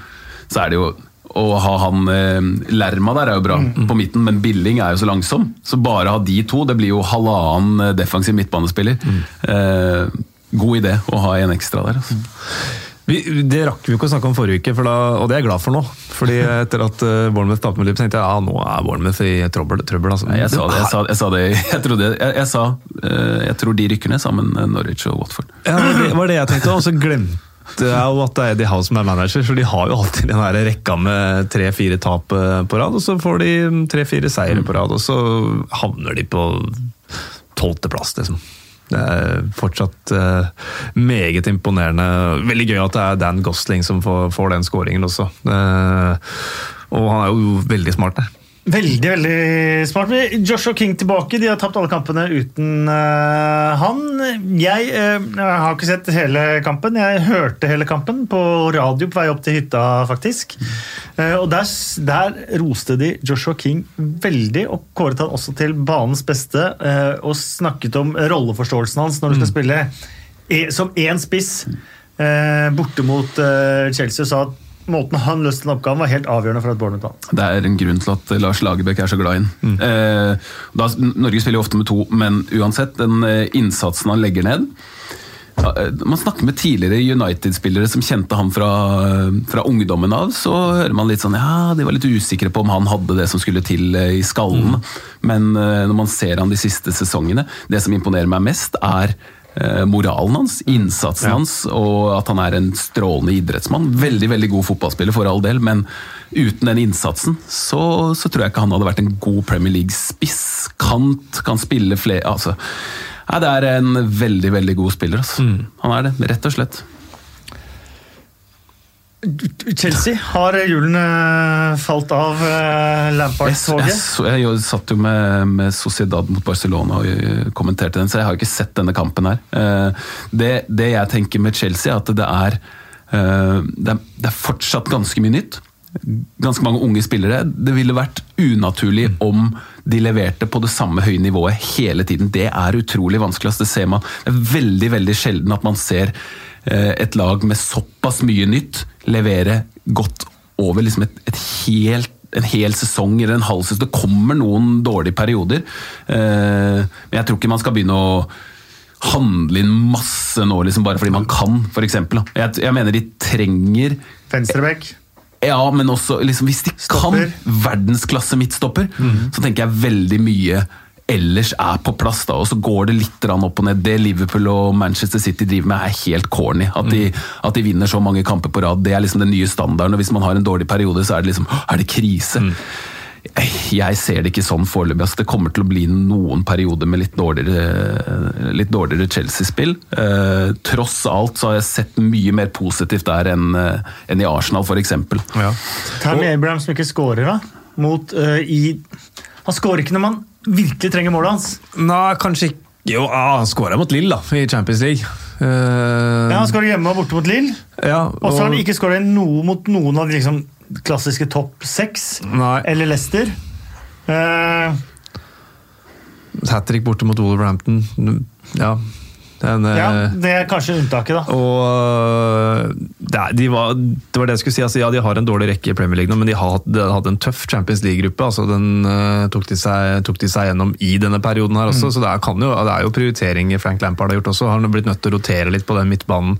[SPEAKER 2] så er det jo å ha han eh, Lerma der er jo bra på midten, men Billing er jo så langsom. Så bare ha de to, det blir jo halvannen defensiv midtbanespiller. Eh, god idé å ha en ekstra der. Altså.
[SPEAKER 3] Vi, det rakk vi ikke å snakke om forrige uke, for da, og det er jeg glad for nå. Fordi etter at uh, Bournemouth tapte med Liverpool, tenkte jeg ja, nå er Bournemouth i trøbbel. trøbbel altså.
[SPEAKER 2] Nei, Jeg sa det, jeg sa, jeg sa det. Jeg, trodde, jeg, sa uh, jeg tror de rykker ned sammen, Norwich og Watford.
[SPEAKER 3] Ja, det var det, jeg tenkte, og så glemte jeg jo at det er Eddie Howe som er manager, for de har jo alltid den her rekka med tre-fire tap eh, på rad, og så får de tre-fire seire på rad, og så havner de på tolvteplass, liksom. Det er fortsatt uh, meget imponerende. Veldig gøy at det er Dan Gosling som får, får den skåringen også. Uh, og han er jo veldig smart der.
[SPEAKER 1] Veldig veldig smart. Joshua King tilbake. De har tapt alle kampene uten uh, han. Jeg, uh, jeg har ikke sett hele kampen. Jeg hørte hele kampen på radio på vei opp til hytta, faktisk. Uh, og der, der roste de Joshua King veldig, og kåret han også til banens beste. og snakket om rolleforståelsen hans når du skal spille e, som én spiss borte mot Chelsea. og sa at Måten han løste den oppgaven var helt avgjørende for at Bournemouth vant.
[SPEAKER 2] Det er en grunn til at Lars Lagerbäck er så glad i den. Eh, da, Norge spiller jo ofte med to, men uansett, den eh, innsatsen han legger ned ja, eh, Man snakker med tidligere United-spillere som kjente han fra, fra ungdommen av. Så hører man litt sånn Ja, de var litt usikre på om han hadde det som skulle til eh, i skallen. Men eh, når man ser han de siste sesongene, det som imponerer meg mest, er eh, moralen hans, innsatsen hans, og at han er en strålende idrettsmann. Veldig veldig god fotballspiller, for all del, men uten den innsatsen så, så tror jeg ikke han hadde vært en god Premier League-spiss. Kant kan spille flere altså, Nei, Det er en veldig veldig god spiller. Altså. Han er det, rett og slett.
[SPEAKER 1] Chelsea, har hjulene falt av eh, Lampard-toget?
[SPEAKER 2] Jeg, jeg, jeg, satt jo med, med Sociedad mot Barcelona og eh, kommenterte den, så jeg har jo ikke sett denne kampen her. Eh, Det, det jeg tenker med Chelsea, er at det er, eh, det er, det er fortsatt ganske mye nytt. Ganske mange unge spillere. Det ville vært unaturlig om de leverte på det samme høye nivået hele tiden. Det er utrolig vanskelig. Det ser man. Det er veldig, veldig sjelden at man ser et lag med såpass mye nytt levere godt over liksom et, et helt en hel sesong eller en halv sesong. Det kommer noen dårlige perioder. Eh, men jeg tror ikke man skal begynne å handle inn masse nå liksom bare fordi man kan, f.eks. Jeg, jeg mener de trenger
[SPEAKER 1] Venstrebekk.
[SPEAKER 2] ja, men også liksom, hvis de kan verdensklasse midtstopper, så tenker jeg veldig mye ellers er på plass. da, Og så går det litt opp og ned. Det Liverpool og Manchester City driver med, er helt corny. At de, at de vinner så mange kamper på rad, det er liksom den nye standarden. Og hvis man har en dårlig periode, så er det liksom Er det krise? Jeg ser det ikke sånn foreløpig. Altså, det kommer til å bli noen perioder med litt dårligere, litt dårligere Chelsea-spill. Eh, tross alt så har jeg sett mye mer positivt der enn eh, enn i Arsenal, f.eks.
[SPEAKER 3] Ja.
[SPEAKER 1] Tammy Abraham som ikke scorer, da. Mot, uh, i, han scorer ikke når man virkelig trenger målet hans.
[SPEAKER 3] Nei, kanskje ikke Jo, ah, han skåra mot Lill da, i Champions League. Uh,
[SPEAKER 1] Ja, han skårer hjemme og borte mot Lill.
[SPEAKER 3] ja,
[SPEAKER 1] Og så har han ikke skåra noe mot noen av de liksom, klassiske topp seks. Eller Leicester. Uh,
[SPEAKER 3] Hat trick borte mot Wolverhampton. Ja. Den,
[SPEAKER 1] Ja,
[SPEAKER 3] eh,
[SPEAKER 1] Det er kanskje unntaket, da.
[SPEAKER 3] Og det, er- de var, det var det jeg skulle si. Altså, ja, de har en dårlig rekke i Premier League nå, men de har de har hatt en tøff Champions League-gruppe. Altså, den uh, tok, de seg, tok de seg gjennom i denne perioden her også. Så det er, kan jo, det er jo prioriteringer Frank Lampard har gjort også. Han har blitt nødt til å rotere litt på den midtbanen,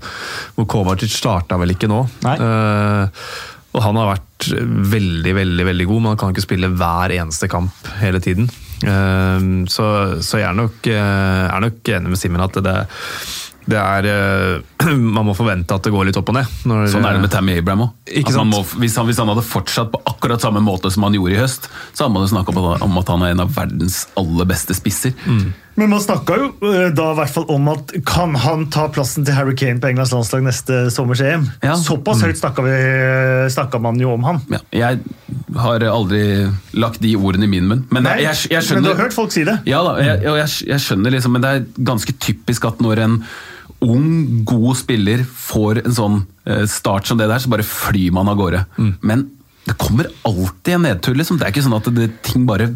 [SPEAKER 3] hvor Kovacic starta vel ikke nå. Eh, og han har vært veldig, veldig veldig god, men han kan ikke spille hver eneste kamp hele tiden. Eh, så, så jeg er nok, eh, er nok enig med Simen at det, det er eh, Man må forvente at det går litt opp og ned.
[SPEAKER 2] Sånn er det med Tammy Abraham òg. Hvis, han- hvis han hadde fortsatt på akkurat samme måte som han gjorde i høst, så hadde man jo snakka om at han er en av verdens aller beste spisser.
[SPEAKER 3] Mm.
[SPEAKER 1] Men man snakka jo eh, da i hvert fall om at kan han ta plassen til Harry Kane på Englands landslag neste sommers EM?
[SPEAKER 2] Ja.
[SPEAKER 1] Såpass høyt snakka, man jo om han.
[SPEAKER 2] Ja, jeg har aldri lagt de ordene i min munn, men jeg, jeg, jeg
[SPEAKER 1] Men du har hørt folk si det?
[SPEAKER 2] Ja da, jeg, jeg, jeg skjønner liksom, men det er ganske typisk at når en ung, god spiller får en sånn eh, start som det der, så bare flyr man av gårde. Men det kommer alltid en nedtur. liksom. Det er ikke sånn at det, ting bare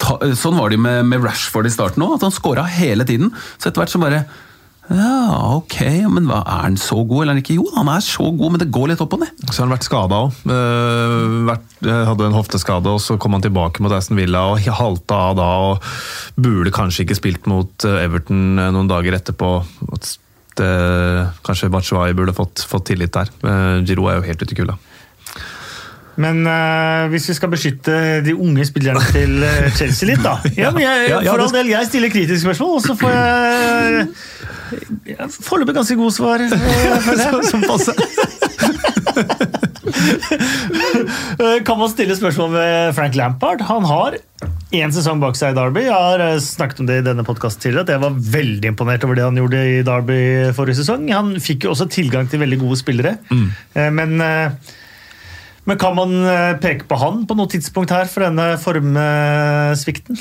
[SPEAKER 2] ta, Sånn var det jo med, med Rashford i starten òg, han scora hele tiden. Så etter hvert så bare Ja, ok, men hva, er han så god, eller er ikke? Jo, han er så god, men det går litt opp og ned.
[SPEAKER 3] Så har han vært skada òg. hadde en hofteskade, og så kom han tilbake mot Aston Villa og halta av da. og Burde kanskje ikke spilt mot eh, Everton eh, noen dager etterpå. At kanskje Batshuayi burde fått, fått tillit der. Eh, Giro er jo helt ute i kulda.
[SPEAKER 1] Men uh, hvis vi skal beskytte de unge spillerne til eh, Chelsea litt, da. Ja, men jeg, for all del, jeg stiller kritiske spørsmål, og så får jeg Foreløpig ganske gode svar. eh.
[SPEAKER 3] Som passe.
[SPEAKER 1] Kan man stille spørsmål ved Frank Lampard? Han har én sesong bak seg i Derby. Jeg har snakket om det i denne podkasten tidligere, at jeg var veldig imponert over det han gjorde i Derby forrige sesong. Han fikk jo også tilgang til veldig gode spillere. mm. Men, eh, men kan man eh, peke på han på noe tidspunkt her for denne formsvikten?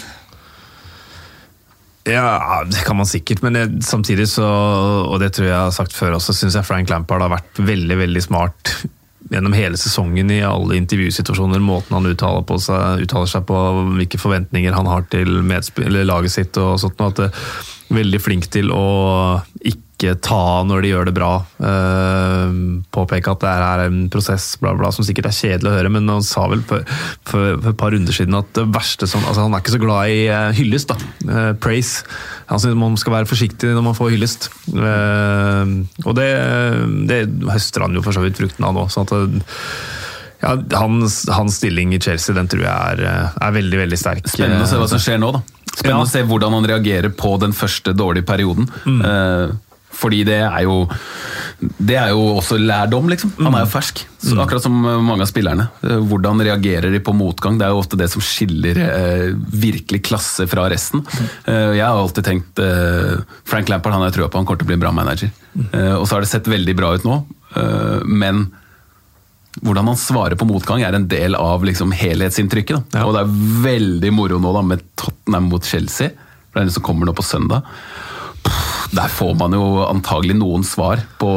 [SPEAKER 3] Ja, det kan man sikkert, men jeg, samtidig så, og det tror jeg jeg har sagt før også, syns jeg Frank Lampard har vært veldig, veldig smart gjennom hele sesongen i alle intervjusituasjoner, måten han uttaler, på seg, uttaler seg på, hvilke forventninger han har til laget sitt og sånt. At det er veldig flink til å ikke ta når de gjør det bra. Eh, påpeke at det er en prosess, bla, bla, som sikkert er kjedelig å høre, men han sa vel for, for, for et par runder siden at det verste som altså Han er ikke så glad i eh, hyllest, da. Eh, praise. Han synes man skal være forsiktig når man får hyllest. Og det, det høster han jo for så vidt frukten av nå. så at det, ja, hans, hans stilling i Chelsea den tror jeg er, er veldig veldig sterk.
[SPEAKER 2] Spennende å se hva som skjer nå, da. Spennende
[SPEAKER 3] Ja.
[SPEAKER 2] å se hvordan han reagerer på den første dårlige perioden. Eh, fordi det er jo Det er jo også lærdom, liksom. Han er jo fersk. Så akkurat som mange av spillerne. Eh, Hvordan reagerer de på motgang? Det er jo ofte det som skiller eh, virkelig klasse fra resten. Eh, jeg har alltid tenkt eh, Frank Lampard han har jeg trua på, han kommer til å bli en bra manager. Eh, og så har det sett veldig bra ut nå, eh, men hvordan han svarer på motgang er en del av liksom helhetsinntrykket.
[SPEAKER 3] Ja.
[SPEAKER 2] Og det er veldig moro nå da med Tottenham mot Chelsea. For det er den som kommer nå på søndag. Der får man jo antagelig noen svar på,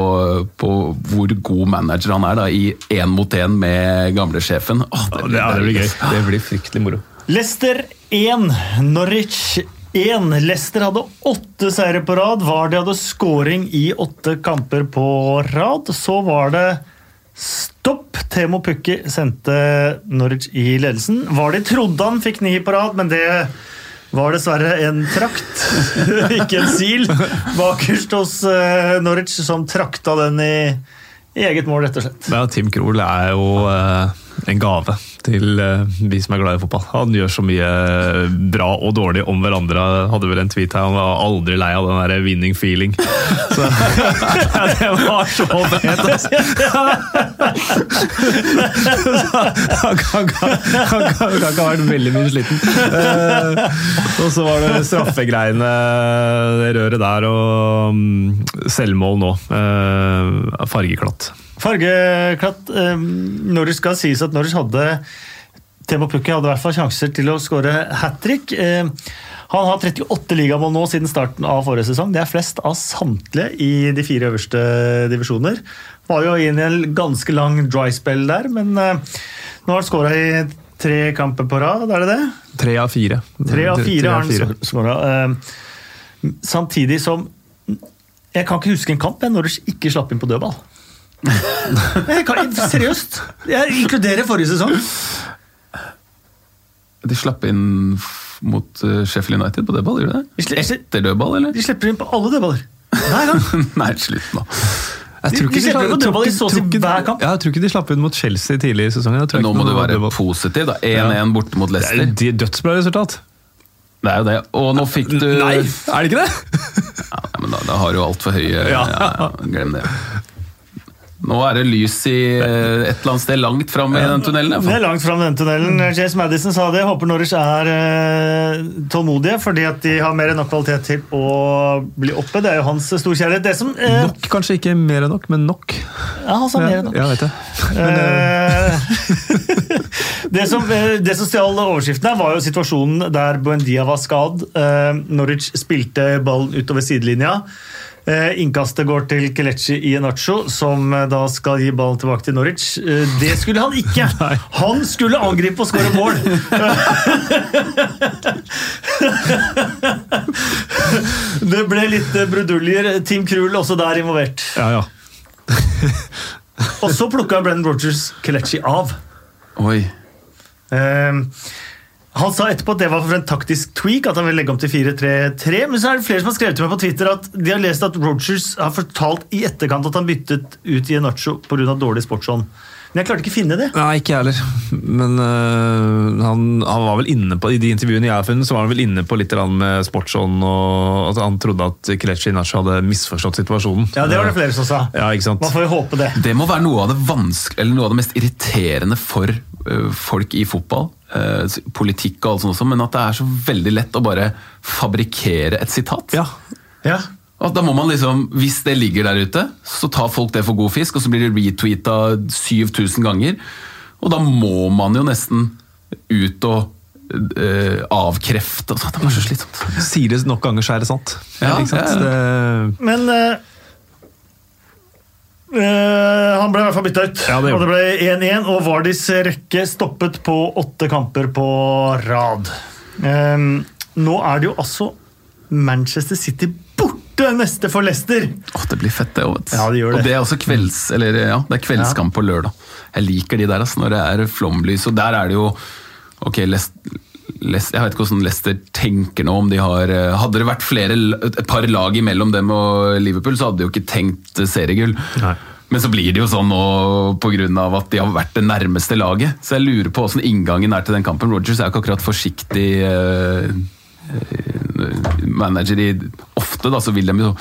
[SPEAKER 2] på hvor god manager han er da, i én mot én med gamlesjefen. Åh,
[SPEAKER 3] det, det, ja, det blir gøy. Det blir fryktelig moro.
[SPEAKER 1] Leicester 1, Norwich 1. Leicester hadde åtte seire på rad. Var de hadde scoring i åtte kamper på rad. Så var det stopp. Temo Pukki sendte Norwich i ledelsen. Var de trodde han fikk ni på rad, men det var dessverre en trakt, ikke en sil, bakerst hos eh, Norwich, som trakta den i, i eget mål, rett og slett.
[SPEAKER 3] Ja, Tim Krohl er jo eh, en gave til eh, vi som er glad i fotball. Han gjør så mye bra og dårlig om hverandre. Han hadde vel en tweet her, han var aldri lei av den der winning feeling. Så, ja, det var så fett, altså! Han kan han kan- kan- kan ikke ha vært veldig mye sliten. Eh, og så var det straffegreiene, det røret der, og mm, selvmål nå. Eh, fargeklatt.
[SPEAKER 1] Fargeklatt. eh, Norwich skal sies at Norwich hadde Temo Pukki hadde i hvert fall sjanser til å skåre hat trick. Eh, han har 38 ligamål nå siden starten av forrige sesong. Det er flest av samtlige i de fire øverste divisjoner. Var jo inn i en ganske lang dry spell der, men eh, nå har han skåra i tre kamper på rad, er det det?
[SPEAKER 3] Tre av fire.
[SPEAKER 1] Tre av fire har han skåra. Samtidig som Jeg kan ikke huske en kamp jeg Norwich ikke slapp inn på dødball. Jeg kan, seriøst. Jeg inkluderer forrige sesong.
[SPEAKER 2] De slapp inn mot eh, Sheffield United på dødball, gjorde de
[SPEAKER 1] De
[SPEAKER 2] det? Etter dødball, eller?
[SPEAKER 1] De slipper inn på alle dødballer. Hver gang.
[SPEAKER 2] Nei, slutt nå.
[SPEAKER 3] Jeg
[SPEAKER 1] De- de
[SPEAKER 3] tror ikke-
[SPEAKER 1] hver kamp.
[SPEAKER 3] Ja, jeg tror ikke de slapp inn mot Chelsea tidlig i sesongen. Jeg tror
[SPEAKER 2] Nå må du være
[SPEAKER 3] dødball.
[SPEAKER 2] positiv, da. 1-1 borte mot Leicester.
[SPEAKER 3] Det er dødsbra resultat.
[SPEAKER 2] Det er jo det. Og nå fikk du
[SPEAKER 3] Nei, er det ikke det?
[SPEAKER 2] Ja, men da, da har du altfor høye ja.
[SPEAKER 3] Ja.
[SPEAKER 2] ja, Glem det. Nå er det lys i eh, et eller annet sted langt fram i den tunnelen.
[SPEAKER 1] Det er langt fram den tunnelen. James Madison sa det. Håper Norwich er eh, tålmodige, fordi at de har mer enn nok kvalitet til å bli oppe. Det er jo hans storkjærlighet. Det som eh,
[SPEAKER 3] Nok, kanskje ikke mer enn nok, men nok.
[SPEAKER 1] Ja, han sa mer enn nok.
[SPEAKER 3] Ja, vet jeg. Men, eh,
[SPEAKER 1] Eh, det, som, det som stjal overskriften her, var jo situasjonen der Buendia var skadd. Norwich spilte ballen utover sidelinja. Eh, Innkastet går til Kelechi Ienacho, som eh, da skal gi ballen tilbake til Norwich. Eh, Det skulle han ikke! Han skulle angripe og skåre mål! Det ble litt bruduljer. Team Krul også der involvert.
[SPEAKER 3] ja, ja.
[SPEAKER 1] Og så plukka Brennan Rogers Kelechi av.
[SPEAKER 2] Oi.
[SPEAKER 1] Eh, han sa etterpå at det var for en taktisk tweak, at han ville legge om til 4-3-3. Men så er det flere som har skrevet til meg på Twitter at de har lest at Rogers har fortalt i etterkant at han byttet ut i Nacho pga. dårlig sportsånd. Men jeg klarte ikke å finne det.
[SPEAKER 3] Nei, ikke jeg heller. Men øh, han, han var vel inne på, i de intervjuene jeg har funnet, så var han vel inne på litt med sportsånd. og at Han trodde at Kelechi Nacho hadde misforstått situasjonen.
[SPEAKER 1] Ja, Det var det flere som sa.
[SPEAKER 3] Ja, ikke sant?
[SPEAKER 1] Man får jo håpe det.
[SPEAKER 2] Det må være noe av det eller noe av det mest irriterende for øh, folk i fotball. Ø, politikk og alt sånt også, men at det er så veldig lett å bare fabrikkere et sitat.
[SPEAKER 3] Ja,
[SPEAKER 1] Ja.
[SPEAKER 2] Og da må man liksom, Hvis det ligger der ute, så tar folk det for god fisk, og så blir det retweeta 7000 ganger. Og da må man jo nesten ut og Uh, avkrefte. og sånt. Det var så slitsomt.
[SPEAKER 3] Sier det nok ganger, så er det sant.
[SPEAKER 2] Ja,
[SPEAKER 3] ikke sant?
[SPEAKER 2] ja,
[SPEAKER 3] Det,
[SPEAKER 1] Men eh, eh, han ble i hvert fall bytta ut.
[SPEAKER 3] Ja, det
[SPEAKER 1] og det ble 1-1, og Vardis rekke stoppet på åtte kamper på rad. Um, nå er det jo altså Manchester City borte neste for Leicester!
[SPEAKER 2] Åh, det blir fett, det òg.
[SPEAKER 1] Ja, det gjør det.
[SPEAKER 2] Og det er også kvelds, eller, ja, det er kveldskamp på lørdag. Jeg liker de der, altså, når det er flomlys. Og der er det jo Ok, Lest, jeg vet ikke hvordan Leicester tenker nå. om de har, eh, Hadde det vært flere, et par lag imellom dem og Liverpool, så hadde de jo ikke tenkt seriegull.
[SPEAKER 3] Nei.
[SPEAKER 2] Men så blir det jo sånn nå pga. at de har vært det nærmeste laget. Så jeg lurer på hvordan inngangen er til den kampen. Rogers er jo ikke akkurat forsiktig eh, eh, manager i Ofte da, så vil de jo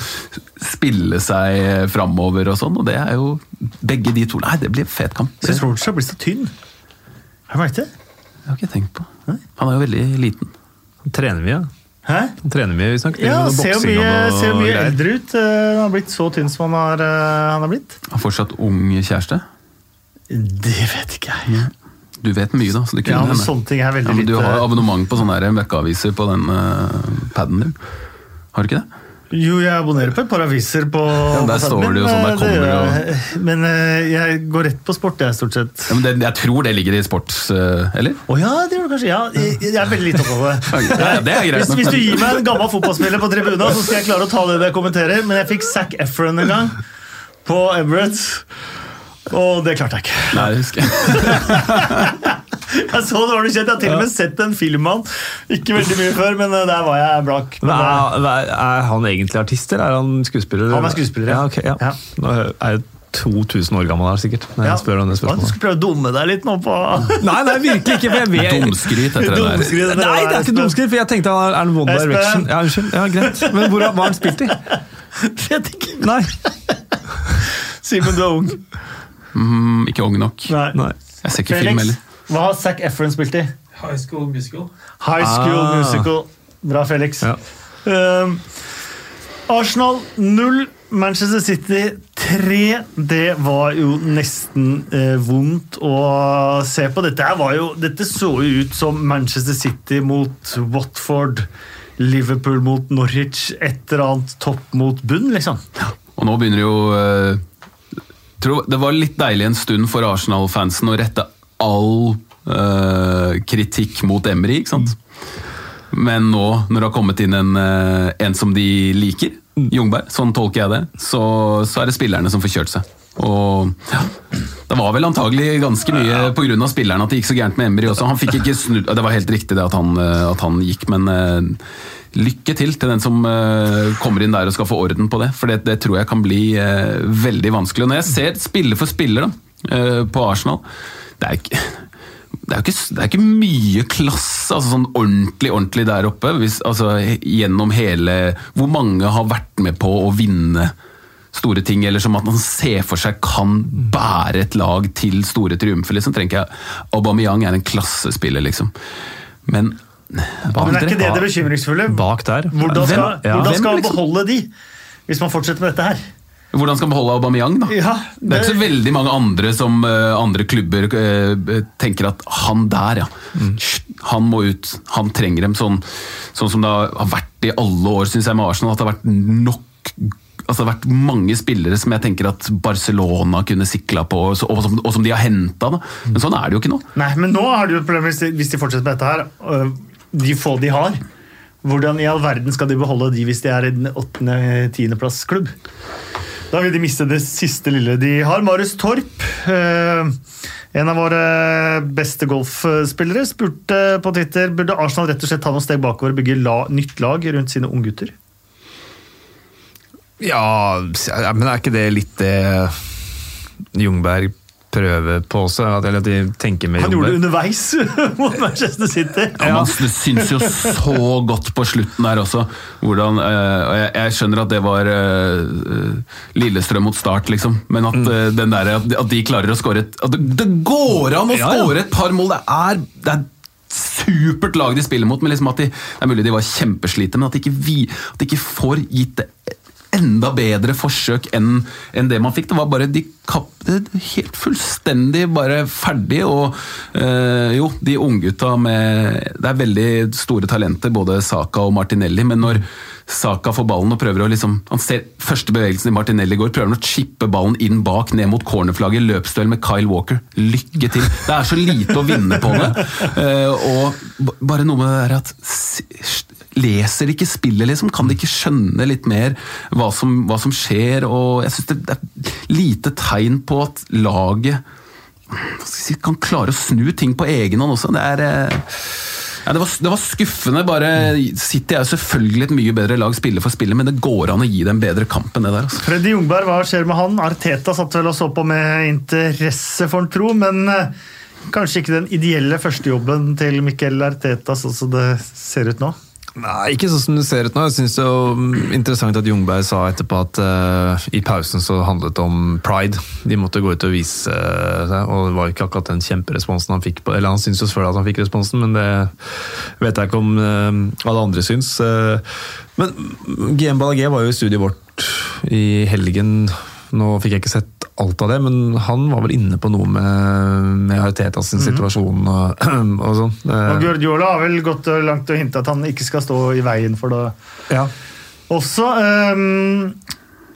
[SPEAKER 2] spille seg framover og sånn, og det er jo begge de to Nei, det blir fet kamp.
[SPEAKER 1] Syns
[SPEAKER 2] Det
[SPEAKER 1] Roger har blitt så tynn. Har du merket det?
[SPEAKER 2] Har jeg ikke tenkt på. Han er jo veldig liten.
[SPEAKER 3] han trener mye.
[SPEAKER 1] Hæ?
[SPEAKER 3] Han trener mye, vi snakket
[SPEAKER 1] Ja,
[SPEAKER 3] om boksing
[SPEAKER 1] mye,
[SPEAKER 3] og
[SPEAKER 1] ser jo mye
[SPEAKER 3] greier.
[SPEAKER 1] eldre ut. Eh, Han har blitt så tynn som han har, eh, han har blitt.
[SPEAKER 2] Har fortsatt ung kjæreste.
[SPEAKER 1] Det vet ikke jeg.
[SPEAKER 2] Du vet mye, da. så det kunne
[SPEAKER 1] Ja, men
[SPEAKER 2] hende.
[SPEAKER 1] sånne ting er veldig
[SPEAKER 2] ja, men Du har abonnement på sånne møkkeaviser på den uh, paden din. Har du ikke det?
[SPEAKER 1] Jo, jeg abonnerer på et par aviser på
[SPEAKER 2] Ja, der står
[SPEAKER 1] Padden,
[SPEAKER 2] det jo sånn, der
[SPEAKER 1] men,
[SPEAKER 2] kommer
[SPEAKER 1] eh,
[SPEAKER 2] det
[SPEAKER 1] jo. Men eh, jeg går rett på sport, jeg, stort sett.
[SPEAKER 2] Ja, men det, jeg tror det ligger i sports... eh, eller?
[SPEAKER 1] Å ja, det gjør du kanskje. Ja, jeg, jeg er veldig lite opptatt av det.
[SPEAKER 2] Ja, det er greit
[SPEAKER 1] Hvis, hvis du gir meg en gammel fotballspiller på tribuna, så skal jeg klare å ta det jeg kommenterer, men jeg fikk Zac Efron en gang på Emirates. Og det klarte jeg ikke.
[SPEAKER 2] Nei, det husker jeg.
[SPEAKER 1] Jeg så det var noe kjent, jeg har til og med sett en film av han. Ikke veldig mye før, men eh, der var jeg blakk.
[SPEAKER 3] Men
[SPEAKER 1] eh,
[SPEAKER 3] er, er- han egentlig artist, eller er han skuespiller?
[SPEAKER 1] Han er skuespiller, ja.
[SPEAKER 3] ja. ok, ja.
[SPEAKER 1] Ja.
[SPEAKER 3] Nå er jeg 2000 år gammel her, sikkert. Når
[SPEAKER 1] ja.
[SPEAKER 3] jeg spør om det spørsmålet.
[SPEAKER 1] Du skulle prøve å dumme deg litt nå på
[SPEAKER 3] Nei, nei, virkelig ikke! for jeg vet...
[SPEAKER 2] Dumskryt heter det der.
[SPEAKER 3] Nei, det er ikke domskryt for jeg tenkte han er er en One
[SPEAKER 1] Espen.
[SPEAKER 3] Direction. Ja, unnskyld. Ja, greit. Men hvor hva har han spilt i?
[SPEAKER 1] Vet ikke.
[SPEAKER 3] Nei.
[SPEAKER 1] Simen, du er ung.
[SPEAKER 2] Mm, ikke ung nok.
[SPEAKER 1] Nei.
[SPEAKER 3] nei.
[SPEAKER 2] Jeg ser ikke film
[SPEAKER 1] Felix,
[SPEAKER 2] heller.
[SPEAKER 1] hva har Zac Efron spilt i?
[SPEAKER 4] High School Musical.
[SPEAKER 1] High School
[SPEAKER 3] Ah.
[SPEAKER 1] Musical. Bra, Felix.
[SPEAKER 3] Ja.
[SPEAKER 1] Um, Arsenal 0, Manchester City 3. Det var jo nesten eh, vondt å se på. Dette, var jo, dette så jo ut som Manchester City mot Watford. Liverpool mot Norwich. Et eller annet topp mot bunn, liksom.
[SPEAKER 2] Og nå begynner jo eh, tror Det var litt deilig en stund for Arsenal-fansen å rette all uh, kritikk mot Emry, ikke sant? Men nå, når det har kommet inn en, uh, en som de liker, Jungberg, sånn tolker jeg det, så, så er det spillerne som får kjørt seg. Og ja, Det var vel antagelig ganske mye pga. spillerne at det gikk så gærent med Emry også. Han fikk ikke snudd Det var helt riktig det at han, eh, at han gikk, men lykke til til den som eh, kommer inn der og skal få orden på det. For det, det tror jeg kan bli eh, veldig vanskelig. Og når jeg ser spiller for spiller da, eh, på Arsenal det er ikke det er ikke, det er ikke mye klasse, altså sånn ordentlig ordentlig der oppe. Hvis, altså, gjennom hele Hvor mange har vært med på å vinne store ting, eller som at man ser for seg kan bære et lag til store triumfer. Liksom, trenger jeg Aubameyang er en klassespiller, liksom. Men
[SPEAKER 1] Men er ikke det det bekymringsfulle?
[SPEAKER 3] Bak der.
[SPEAKER 1] Hvordan skal,
[SPEAKER 2] Hvem- ja,
[SPEAKER 1] hvordan skal
[SPEAKER 2] liksom?
[SPEAKER 1] beholde de, hvis man fortsetter med dette her?
[SPEAKER 2] hvordan skal man beholde Aubameyang, da?
[SPEAKER 1] Ja,
[SPEAKER 2] Det er ikke så veldig mange andre som uh, andre klubber uh, tenker at han der, ja. Mm. Han må ut. Han trenger dem sånn, sånn som det har vært i alle år, syns jeg, med Arsenal. At det har vært nok Altså, det har vært mange spillere som jeg tenker at Barcelona kunne sikla på, og, og, som, og som de har henta. Men sånn er det jo ikke nå.
[SPEAKER 1] Nei, men nå har de jo et problem hvis de, hvis de fortsetter med dette her. øh, De få de har. Hvordan i all verden skal de beholde de hvis de er i den åttende-tiendeplassklubb? Da vil de miste det siste lille de har. Marius Torp, øh, en av våre beste golfspillere, spurte på Twitter burde Arsenal rett og slett ta noen steg bakover og bygge la, nytt lag rundt sine unggutter.
[SPEAKER 3] Ja, men er ikke det litt det Jungberg prøver på også? Eller at de tenker med
[SPEAKER 1] Han gjorde det underveis mot Manchester City.
[SPEAKER 2] Ja, Man syns jo så godt på slutten der også. Hvordan, eh, og jeg, jeg skjønner at det var eh, Lillestrøm mot Start, liksom. Men at, mm. den der, at, de klarer å skåre et at det, det går an å
[SPEAKER 3] Ja, ja.
[SPEAKER 2] skåre et par mål! Det er, det er supert lag de spiller mot, men liksom at de, det er mulig de var kjempeslite, men at de ikke, vi, at de ikke får gitt det enda bedre forsøk enn enn det man fikk. Det var bare de kapte helt fullstendig bare ferdig. Og øh, jo, de unggutta med Det er veldig store talenter, både Saka og Martinelli, men når Saka får ballen og prøver å liksom Han ser første bevegelsen i Martinelli i går, prøver han å chippe ballen inn bak, ned mot cornerflagget, løpsduell med Kyle Walker. Lykke til! Det er så lite å vinne på det. Uh, og bare noe med det der at Leser ikke spillet, liksom? Kan de ikke skjønne litt mer hva som, hva som skjer? Og jeg syns det, er lite tegn på at laget si, kan klare å snu ting på egen hånd også. Det er eh, ja, det, var, det var skuffende. bare City er selvfølgelig et mye bedre lag spiller for spillet, men det går an å gi dem bedre kamp enn det der. altså.
[SPEAKER 1] Freddy Jungberg, hva skjer med han? Arteta satt vel og så på med interesse, for en tro, men eh, kanskje ikke den ideelle førstejobben til Mikkel Arteta, sånn som det ser ut nå?
[SPEAKER 3] Nei, ikke sånn som det ser ut nå. Jeg synes det er interessant at Jungberg sa etterpå at uh, i pausen så handlet det om pride. De måtte gå ut og vise eh, seg, og det var ikke akkurat den kjemperesponsen han fikk. på, Eller han syntes jo selvfølgelig at han fikk responsen, men det vet jeg ikke om uh, alle andre syns. Uh, men GM var jo i studiet vårt i helgen. Nå fikk jeg ikke sett alt av det, men han var vel inne på noe med, med Arteta sin situasjon og, og sånn. Eh,
[SPEAKER 1] Og Guardiola har vel gått langt og hintet at han ikke skal stå i veien for det.
[SPEAKER 3] ja.
[SPEAKER 1] Også ehm,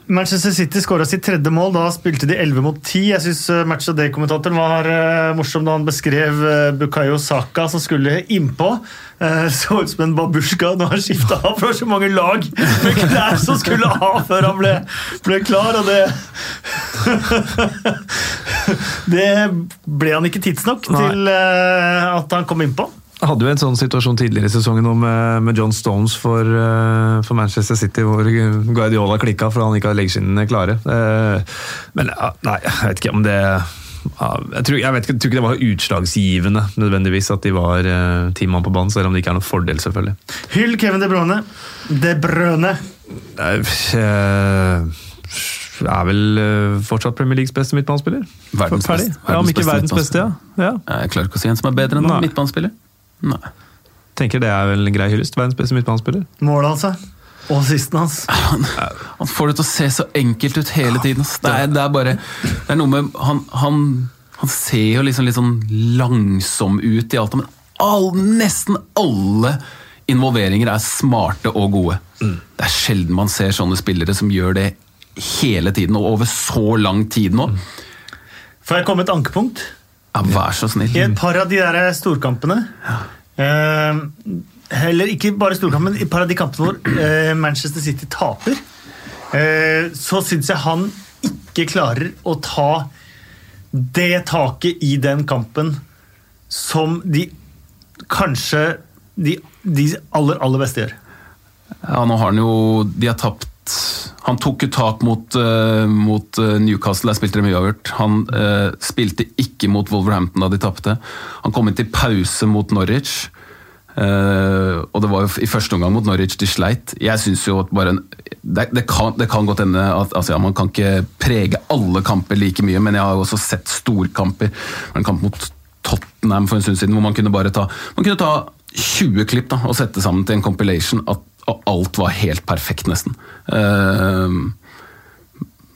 [SPEAKER 1] Manchester City skåra sitt tredje mål. Da spilte de 11 mot 10. Jeg syns Match of Day-kommentatoren var eh, morsom da han beskrev uh, Bukayo Saka som skulle innpå. Eh, så ut som en babusjka når han skifta av, for det var så mange lag med klær som skulle av før han ble, ble klar, og det Det ble han ikke tidsnok til eh, at han kom innpå.
[SPEAKER 3] Jeg hadde jo en sånn situasjon tidligere i sesongen med, med John Stones for, eh, for Manchester City, hvor Guardiola klikka fordi han ikke hadde leggskinnene klare. Eh, men nei, jeg vet ikke om det jeg, tror, jeg vet jeg tror ikke det var utslagsgivende nødvendigvis at de var uh, ti mann på banen, selv om det ikke er noen fordel, selvfølgelig.
[SPEAKER 1] Hyll Kevin De Bruyne. De Bruyne.
[SPEAKER 3] Nei, eh, er vel eh, fortsatt Premier Leagues beste midtbanespiller.
[SPEAKER 2] Verdens beste-
[SPEAKER 3] Ja, om ikke verdens beste, ja. ja.
[SPEAKER 2] Jeg klarer ikke å si en som er bedre enn en midtbanespiller. Nei.
[SPEAKER 3] Tenker det er vel en grei hyllest. Verdens beste midtbanespiller.
[SPEAKER 1] Målet hans, ja. Og assisten hans.
[SPEAKER 2] Han, han får det til å se så enkelt ut hele tiden. Det er, det er bare Det er noe med Han, han, han ser jo liksom litt sånn langsom ut i alt, men all, nesten alle involveringer er smarte og gode. Det er sjelden man ser sånne spillere som gjør det hele tiden, og over så lang tid nå.
[SPEAKER 1] Får jeg komme et ankepunkt?
[SPEAKER 2] Ja, vær så snill.
[SPEAKER 1] I et par av de der storkampene eh, Heller ikke bare storkampene, i et par av de kampene hvor eh, Manchester City taper, eh, så syns jeg han ikke klarer å ta det taket i den kampen som de kanskje de, de aller, aller beste gjør.
[SPEAKER 2] Ja, nå har han jo De har tapt Han tok jo tak mot, uh, mot eh, Newcastle, der spilte de uavgjort. Han uh, spilte ikke mot Wolverhampton da de tapte. Han kom inn til pause mot Norwich. Uh, og det var jo i første omgang mot Norwich de sleit. Jeg synes jo at bare en, det, det, kan, det kan godt hende at altså ja, man kan ikke prege alle kamper like mye, men jeg har jo også sett storkamper. En kamp mot Tottenham for en stund siden hvor man kunne bare ta man kunne ta 20 klipp da, og sette sammen til en compilation at og alt var helt perfekt, nesten. Eh,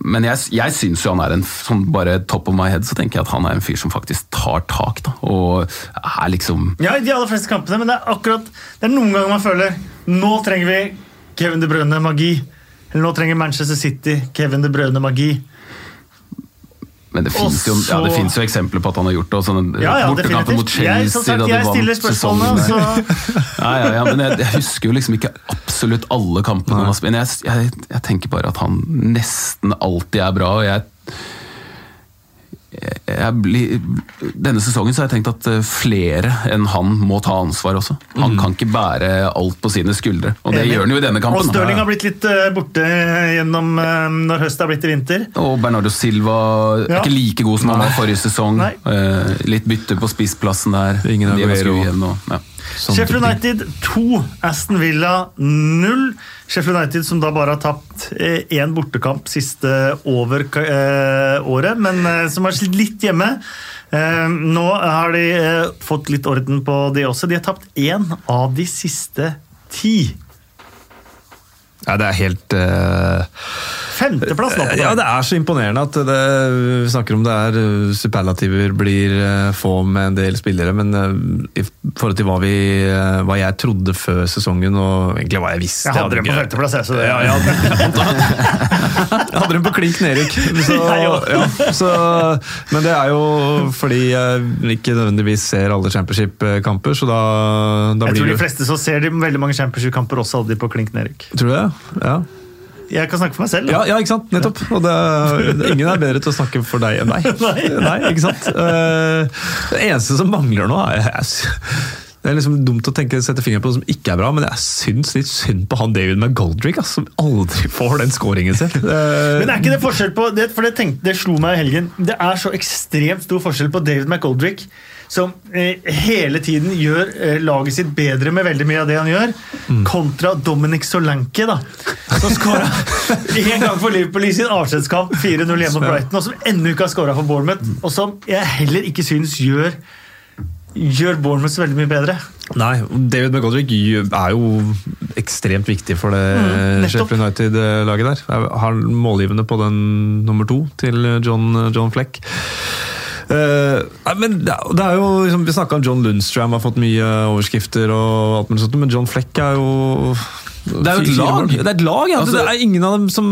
[SPEAKER 2] men jeg, jeg syns jo han er en sånn bare top of my head, så tenker jeg at han er en fyr som faktisk tar tak. da, Og er liksom
[SPEAKER 1] Ja, i de aller fleste kampene, men det er akkurat Det er noen ganger man føler Nå trenger vi Kevin De Bruyne magi. Eller nå trenger Manchester City Kevin De Bruyne magi.
[SPEAKER 2] Men det fins jo, ja, jo eksempler på at han har gjort det. Sånn,
[SPEAKER 1] Ja, ja,
[SPEAKER 2] bortekamper mot. Chelsea
[SPEAKER 1] Jeg, sagt, jeg stiller spørsmålene, så
[SPEAKER 2] Ja, ja, ja, men jeg, jeg husker jo liksom ikke absolutt alle kampene. Men jeg, jeg, tenker bare at han nesten alltid er bra. og jeg blir, Denne sesongen så har jeg tenkt at eh, flere enn han må ta ansvar også. Han kan ikke bære alt på sine skuldre, og det
[SPEAKER 1] Enig.
[SPEAKER 2] gjør han jo i denne kampen.
[SPEAKER 1] Og Stirling har blitt litt eh, borte gjennom eh, når høsten har blitt i vinter.
[SPEAKER 2] Og Bernardo Silva er
[SPEAKER 1] Ja.
[SPEAKER 2] ikke like god som han var forrige sesong.
[SPEAKER 1] Nei.
[SPEAKER 2] Eh, litt bytte på spissplassen der.
[SPEAKER 3] Ingen
[SPEAKER 2] De er
[SPEAKER 3] Aguero.
[SPEAKER 2] igjen, og, ja.
[SPEAKER 1] Sheffield. United 2, Aston Villa 0. Sheffield United som da bare har tapt én bortekamp siste over eh, året, men eh, som har slitt litt hjemme. Eh, nå har de eh, fått litt orden på det også. De har tapt én av de siste ti.
[SPEAKER 3] Ja, det er helt uh,
[SPEAKER 1] Femteplass på
[SPEAKER 3] Ja, det er så imponerende at det, vi snakker om det er eh, superlativer blir eh, få med en del spillere, men i forhold til hva, vi, hva jeg trodde før sesongen, og egentlig hva jeg visste
[SPEAKER 1] Jeg hadde dem på femteplass, jeg. Så det,
[SPEAKER 3] Ja, ja. Jeg hadde dem på klink nedrykk. Så, ja, men det er jo fordi jeg ikke nødvendigvis ser alle championship-kamper, så da, da
[SPEAKER 1] Jeg tror de fleste så ser de veldig mange Championship-kamper også hadde de på klink nedrykk.
[SPEAKER 3] Tror du det? Ja.
[SPEAKER 1] Jeg kan snakke for meg selv.
[SPEAKER 3] Ja,
[SPEAKER 1] da.
[SPEAKER 3] ja, ikke sant? Nettopp. Og det, ingen er bedre til å snakke for deg enn meg. Nei, Nei ikke sant? Uh, Det eneste som mangler nå, er Det er liksom dumt å tenke, sette fingeren på noe som ikke er bra, men jeg syns litt synd på han David McGoldrick, altså, som aldri får den scoringen. Eh,
[SPEAKER 1] Men er ikke det forskjell på det, For det, tenkte, det slo meg i helgen. Det er så ekstremt stor forskjell på David McGoldrick, som eh, hele tiden gjør eh, laget sitt bedre med veldig mye av det han gjør, kontra Dominic Solanke, da. Som skåra én gang for Liverpool i sin avskjedskamp 4-0 hjemme mot Brighton, og som ennå ikke har skåra for Bournemouth, og som jeg heller ikke syns gjør Gjør Bournemouth veldig mye bedre.
[SPEAKER 3] Nei, David McGoldrick er jo ekstremt viktig for det
[SPEAKER 1] Mm.
[SPEAKER 3] Sheffield United-laget der. Jeg Har målgivende på den nummer to til John, John Fleck. Uh, men det, det er jo, liksom, Vi snakka om John Lundstram har fått mye overskrifter, og alt mulig sånt, men John Fleck er jo
[SPEAKER 2] Det er jo et lag.
[SPEAKER 3] Det er et lag, ja.
[SPEAKER 2] Altså-
[SPEAKER 3] det er ingen av dem som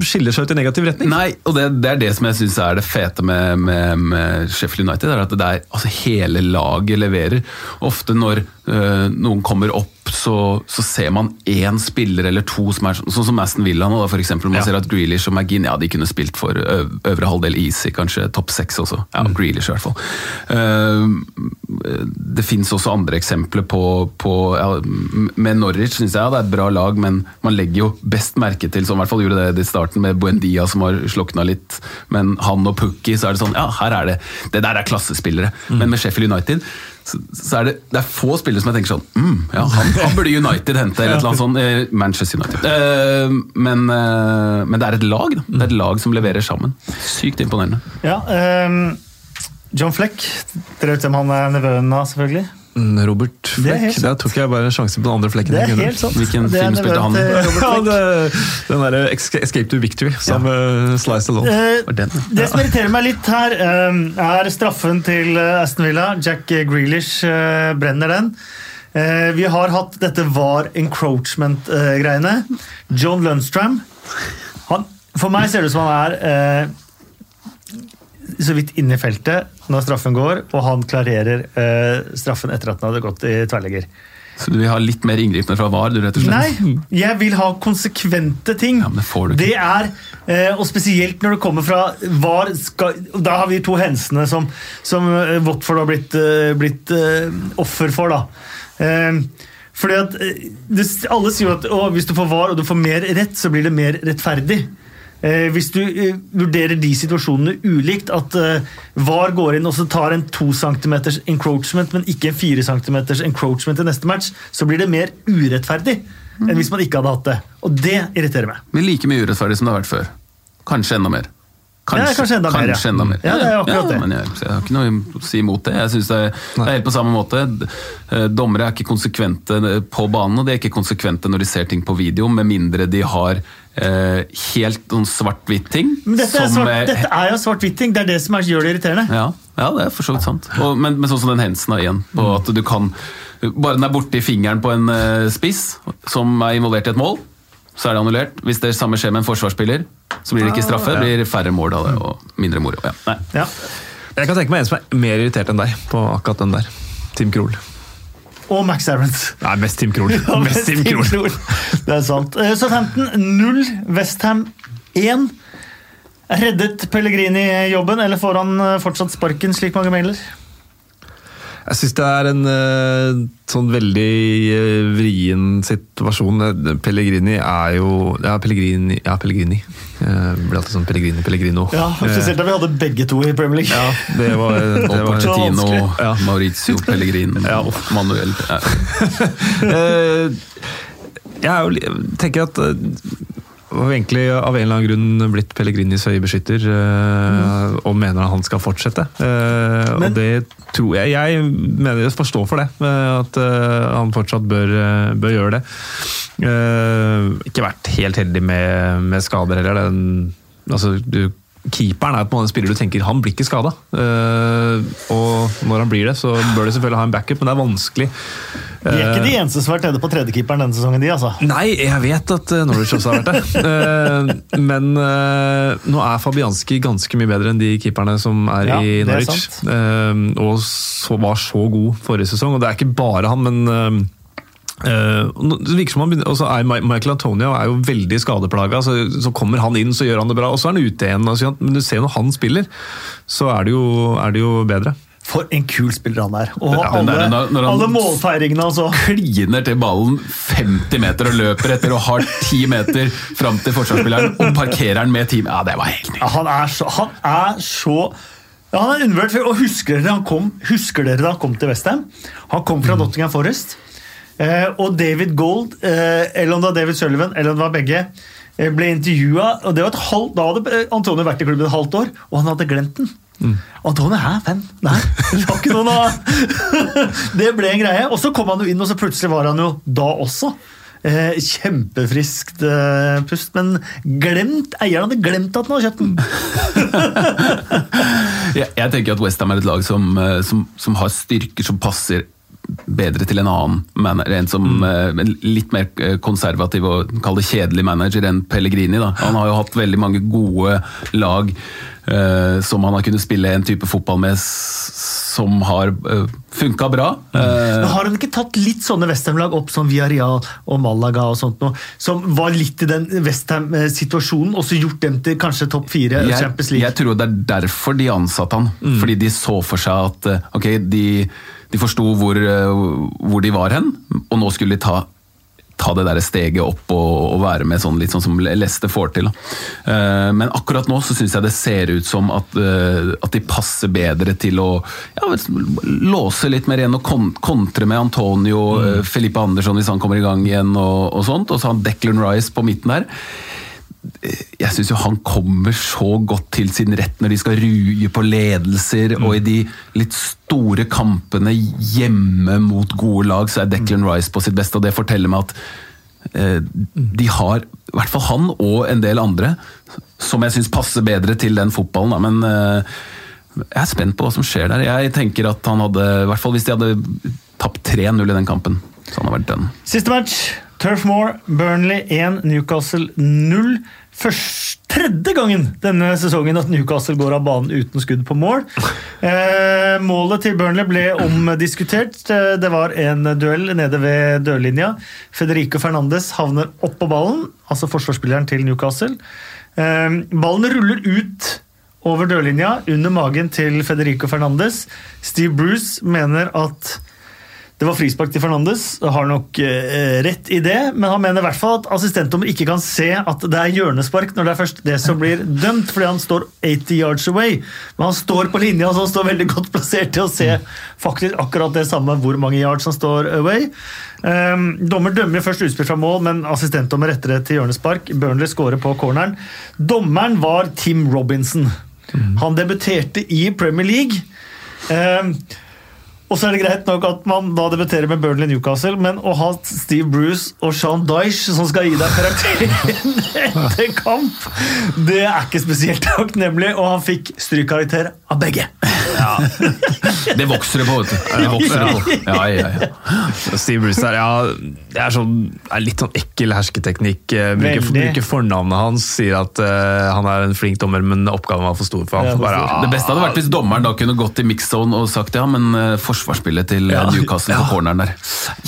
[SPEAKER 3] skiller seg ut i negativ retning.
[SPEAKER 2] Nei, og det, det er det som jeg syns er det fete med, med, med Sheffield United. er at det er, altså Hele laget leverer. Ofte når øh, noen kommer opp, så, så ser man én spiller eller to som er sånn sånn som Aston Villa nå. For eksempel, man
[SPEAKER 3] Ja.
[SPEAKER 2] ser at Grealish og McGinn ja, de kunne spilt for øv, øvre halvdel easy, kanskje topp seks også. Ja, Grealish i hvert fall. Uh, det fins også andre eksempler på, på ja, Med Norwich syns jeg ja, det er et bra lag, men man legger jo best merke til, som i hvert fall gjorde det i starten med Buendia som har slokna litt, men han og Pukki, så er det sånn Ja, her er det Det der er klassespillere. Men med Sheffield United så, er det, det er få spillere som jeg tenker sånn mm, ja, han, han burde United hente, eller et eller annet sånt. Manchester United. Uh, men, uh, men det er et lag, da. Det er et lag som leverer sammen. Sykt imponerende.
[SPEAKER 1] Ja, um, John Fleck. Dere vet hvem han er nevøen av, selvfølgelig?
[SPEAKER 3] Robert
[SPEAKER 1] er
[SPEAKER 3] Fleck. Der tok jeg bare en sjanse på den andre flekken.
[SPEAKER 1] Det er helt sant.
[SPEAKER 2] Hvilken
[SPEAKER 1] Det er
[SPEAKER 2] film spilte han?
[SPEAKER 3] Ja, det, den derre Escape to Victory som med Slice Alone.
[SPEAKER 1] Uh,
[SPEAKER 2] Var den,
[SPEAKER 1] det som irriterer meg litt her, eh, er straffen til eh, Aston Villa. Jack Grealish eh, brenner den. Eh, vi har hatt dette var encroachment-greiene. John Lundstram han, For meg ser det ut som han er eh, så vidt inne i feltet når straffen går, og han klarerer eh, straffen etter at den hadde gått i tverrlegger.
[SPEAKER 2] Så du vil ha litt mer inngripende fra VAR, du, rett og slett?
[SPEAKER 1] Nei, jeg vil ha konsekvente ting.
[SPEAKER 2] Ja, men det får du ikke.
[SPEAKER 1] Det er, eh, Og spesielt når det kommer fra VAR skal, Da har vi to hensene som, som eh, Watford har blitt, eh, blitt offer for. da. Fordi at Alle sier jo at hvis du får VAR og du får mer rett, så blir det mer rettferdig. Eh, hvis du eh, vurderer de situasjonene ulikt, at eh, VAR går inn og så tar en 2 cm encroachment, men ikke en 4 cm encroachment i neste match, så blir det mer urettferdig enn hvis man ikke hadde hatt det. Og det irriterer meg.
[SPEAKER 2] Men like mye urettferdig som det har vært før. Kanskje enda mer.
[SPEAKER 1] Ja, kanskje enda mer, ja.
[SPEAKER 2] kanskje enda mer.
[SPEAKER 1] Ja, det er akkurat det.
[SPEAKER 2] men jeg, jeg har ikke noe å si imot det. Jeg synes det, er, det er helt på samme måte. Eh, Dommere er ikke konsekvente på banen, og de er ikke konsekvente når de ser ting på video, med mindre de har eh, helt noen svart-hvitt-ting.
[SPEAKER 1] Men dette er, svart,
[SPEAKER 2] er-
[SPEAKER 1] dette er jo svart-hvitt-ting. Det er det som er, gjør det irriterende.
[SPEAKER 2] ja, ja, det er for så vidt sant. Og, men, men sånn som den hensen er igjen, på at du kan Bare den er borti fingeren på en uh, spiss som er involvert i et mål, så er det annullert. Hvis det samme skjer med en forsvarsspiller, så blir det ikke straffe. Det blir færre mål av det og mindre moro. Ja. Nei.
[SPEAKER 1] Ja.
[SPEAKER 3] Jeg kan tenke meg en som er mer irritert enn deg på akkurat den der. Tim Krohl.
[SPEAKER 1] Og Max Aarons.
[SPEAKER 3] Nei, mest Tim Krohl.
[SPEAKER 1] Ja,
[SPEAKER 3] mest Tim Krohl.
[SPEAKER 1] Det er sant. Så 15-0, Westham 1. Reddet Pellegrini jobben, eller får han eh, fortsatt sparken, slik mange mailer?
[SPEAKER 3] Jeg syns det er en eh, sånn veldig eh, vrien situasjon. Eh, Pellegrini er jo Ja, Pellegrini. Ja, Pellegrini. Eh, blir alltid sånn Pellegrini, Pellegrino.
[SPEAKER 1] Ja, Spesielt da vi hadde begge to i Premier League.
[SPEAKER 3] Ja, det var, det var
[SPEAKER 2] Pochettino.
[SPEAKER 3] Ja.
[SPEAKER 2] Maurizio Pellegrin,
[SPEAKER 3] Ja.
[SPEAKER 2] Manuel ja.
[SPEAKER 3] Eh, Jeg er jo, tenker at eh, var egentlig av en eller annen grunn blitt Pellegrinis øyebeskytter mm. og mener at han skal fortsette. Eh,
[SPEAKER 1] Men-
[SPEAKER 3] og det tror jeg Jeg mener jeg forstår for det, eh, at eh, han fortsatt bør, eh, bør gjøre det. Eh, ikke vært helt heldig med, med skader heller. Den, altså, du, keeperen er på en måte en spiller du tenker han blir ikke skada. og når han blir det, så bør de selvfølgelig ha en backup, men det er vanskelig.
[SPEAKER 1] De er ikke de eneste som har vært nede på tredjekeeperen denne sesongen, de, altså.
[SPEAKER 3] Nei, jeg vet at eh, Norwich også har vært det. uh, Men eh, nå er Fabianski ganske mye bedre enn de keeperne som er
[SPEAKER 1] Ja,
[SPEAKER 3] i
[SPEAKER 1] er
[SPEAKER 3] Norwich. Eh, Og så, var så god forrige sesong. Og det er ikke bare han, men eh, eh, det virker som han begynner, og er Michael Antonio er jo veldig skadeplaga. Så, så kommer han inn, så gjør han det bra, og så er han ute igjen. og så- Men du ser når han spiller, så er det jo, er det jo bedre.
[SPEAKER 1] For en kul spiller han er. Og
[SPEAKER 2] Ja,
[SPEAKER 1] alle,
[SPEAKER 2] der når- når han-
[SPEAKER 1] alle målfeiringene altså.
[SPEAKER 2] kliner til ballen 50 meter og løper etter og har 10 meter fram til forsvarsspilleren og parkerer den med team. Ja, det var helt
[SPEAKER 1] Ja, han er så, han er så ja, Han er undervurdert. Og husker dere, han kom, husker dere da han kom til Westham? Han kom fra Nottingham Forest. Eh, og David Gold, eh, eller om det var David Sullivan, eller om det var begge, eh, ble intervjua. Og det var et halvt, da hadde Antonio vært i klubben et halvt år, og han hadde glemt den. Antonio hæ, hvem? Nei, det var ikke noen av Det ble en greie. Og så kom han jo inn, og så plutselig var han jo da også. Eh, kjempefriskt eh, pust, men glemt, eieren hadde glemt at han hadde kjøpt den.
[SPEAKER 2] Jeg, jeg tenker at Westham er et lag som, som, som har styrker som passer bedre til en annen manager, en som mm. en litt mer eh, konservativ og kall det kjedelig manager enn Pellegrini. Da. Han har jo hatt veldig mange gode lag uh, som han har kunnet spille en type fotball med som har uh, funka bra. Uh,
[SPEAKER 1] Men har han ikke tatt litt sånne Westham-lag opp som Villarreal og Malaga og sånt noe, som var litt i den Westham-situasjonen, og så gjort dem til kanskje topp fire
[SPEAKER 2] jeg,
[SPEAKER 1] Champions League?
[SPEAKER 2] jeg tror det er derfor de ansatte han. Fordi de så for seg at eh, ok, de, de forsto hvor, eh, hvor de var hen, og nå skulle de ta, ta det der steget opp og, og være med sånn litt sånn som Leste får til. Eh, Men akkurat nå så syns jeg det ser ut som at, uh, at de passer bedre til å ja, låse litt mer igjen og kon kontre med Antonio, eh, Felipe Andersson hvis han kommer i gang igjen og, og sånt, og så har han Declan Rice på midten der jeg syns jo han kommer så godt til sin rett når de skal ruge på ledelser, og i de litt store kampene hjemme mot gode lag, så er Declan Rice på sitt beste, og det forteller meg at eh, de har, i hvert fall han og en del andre, som jeg syns passer bedre til den fotballen. Da. Men eh, jeg er spent på hva som skjer der. Jeg tenker at han hadde, i hvert fall hvis de hadde tapt 3-0 i den kampen, så han hadde vært den.
[SPEAKER 1] Siste match. Turf Moor, Burnley 1, Newcastle 0. først, tredje gangen denne sesongen at Newcastle går av banen uten skudd på mål. Eh, målet til Burnley ble omdiskutert. Eh, Det var en duell nede ved dørlinja. Federico Fernandes havner oppå ballen, altså forsvarsspilleren til Newcastle. Eh, ballen ruller ut over dørlinja under magen til Federico Fernandes. Steve Bruce mener at det var frispark til Fernandes, har nok eh, rett i det, men han mener i hvert fall at assistentdommer ikke kan se at det er hjørnespark når det er først det som blir dømt, fordi han står 80 yards away. Men han står på linja, så han står veldig godt plassert til å se faktisk akkurat det samme hvor mange yards han står away. Um, dommer dømmer først utspill fra mål, men assistentdommer retter det til hjørnespark. Burnley scorer på corneren. Dommeren var Tim Robinson. Han debuterte i Premier League. Um, og så er det greit nok at man da debuterer med Burnley Newcastle, men å ha Steve Bruce og Sean Dyche som skal gi deg karakteren etter kamp, det er ikke spesielt takknemlig, og han fikk strykkarakter av begge.
[SPEAKER 2] Det vokser det på, vet du. Det vokser det på. Ja, ja, ja.
[SPEAKER 3] Steve Bruce der, ja, det er, sånn, er litt sånn ekkel hersketeknikk. eh, Bruker, bruker fornavnet hans, sier at uh, han er en flink dommer, men oppgaven var for stor for ham.
[SPEAKER 1] Ja,
[SPEAKER 3] det,
[SPEAKER 2] Det beste hadde vært hvis dommeren da kunne gått i mixzone og sagt ja, men eh, forsvarsspillet til eh,
[SPEAKER 3] Ja.
[SPEAKER 2] Newcastle på corneren der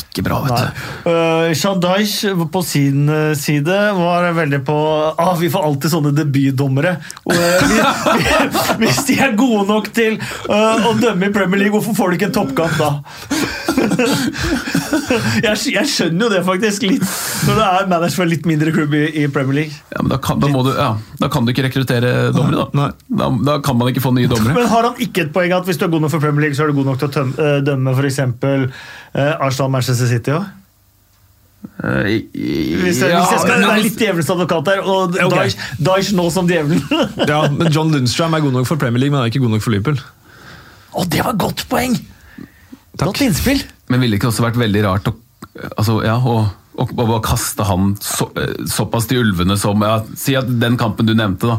[SPEAKER 2] Ikke bra, vet du.
[SPEAKER 1] Uh, Sean Dyche på sin eh, side var veldig på ah, Vi får alltid sånne debutdommere. Uh, hvis, hvis de er gode nok til uh, å dømme i Premier League, hvorfor får de ikke en toppkamp da? jeg, jeg skjønner jo det, faktisk, litt, når det er manager for litt mindre klubb i, i Premier League.
[SPEAKER 2] Ja, men da, kan, da, du, ja, da kan du ikke rekruttere dommere, da. Da. Da kan man ikke få nye dommere.
[SPEAKER 1] Men har han ikke et poeng at hvis du er god nok for Premier League, så er du god nok til å tøm- eh, dømme f.eks. Uh, Arsenal-Manchester City òg?
[SPEAKER 2] Eh,
[SPEAKER 1] Hvis, jeg-
[SPEAKER 2] ja,
[SPEAKER 1] hvis jeg skal være litt djevelens advokat her, og
[SPEAKER 3] okay.
[SPEAKER 1] Dyche nå som djevelen
[SPEAKER 3] ja, men John Lundstrøm er god nok for Premier League, men han er ikke god nok for Liverpool.
[SPEAKER 1] Å, det var godt poeng!
[SPEAKER 3] Takk.
[SPEAKER 1] Godt innspill.
[SPEAKER 2] Men ville det ikke også vært veldig rart å, altså, ja, å, å, å kaste han så, eh, såpass til ulvene som ja, Si at den kampen du nevnte, da,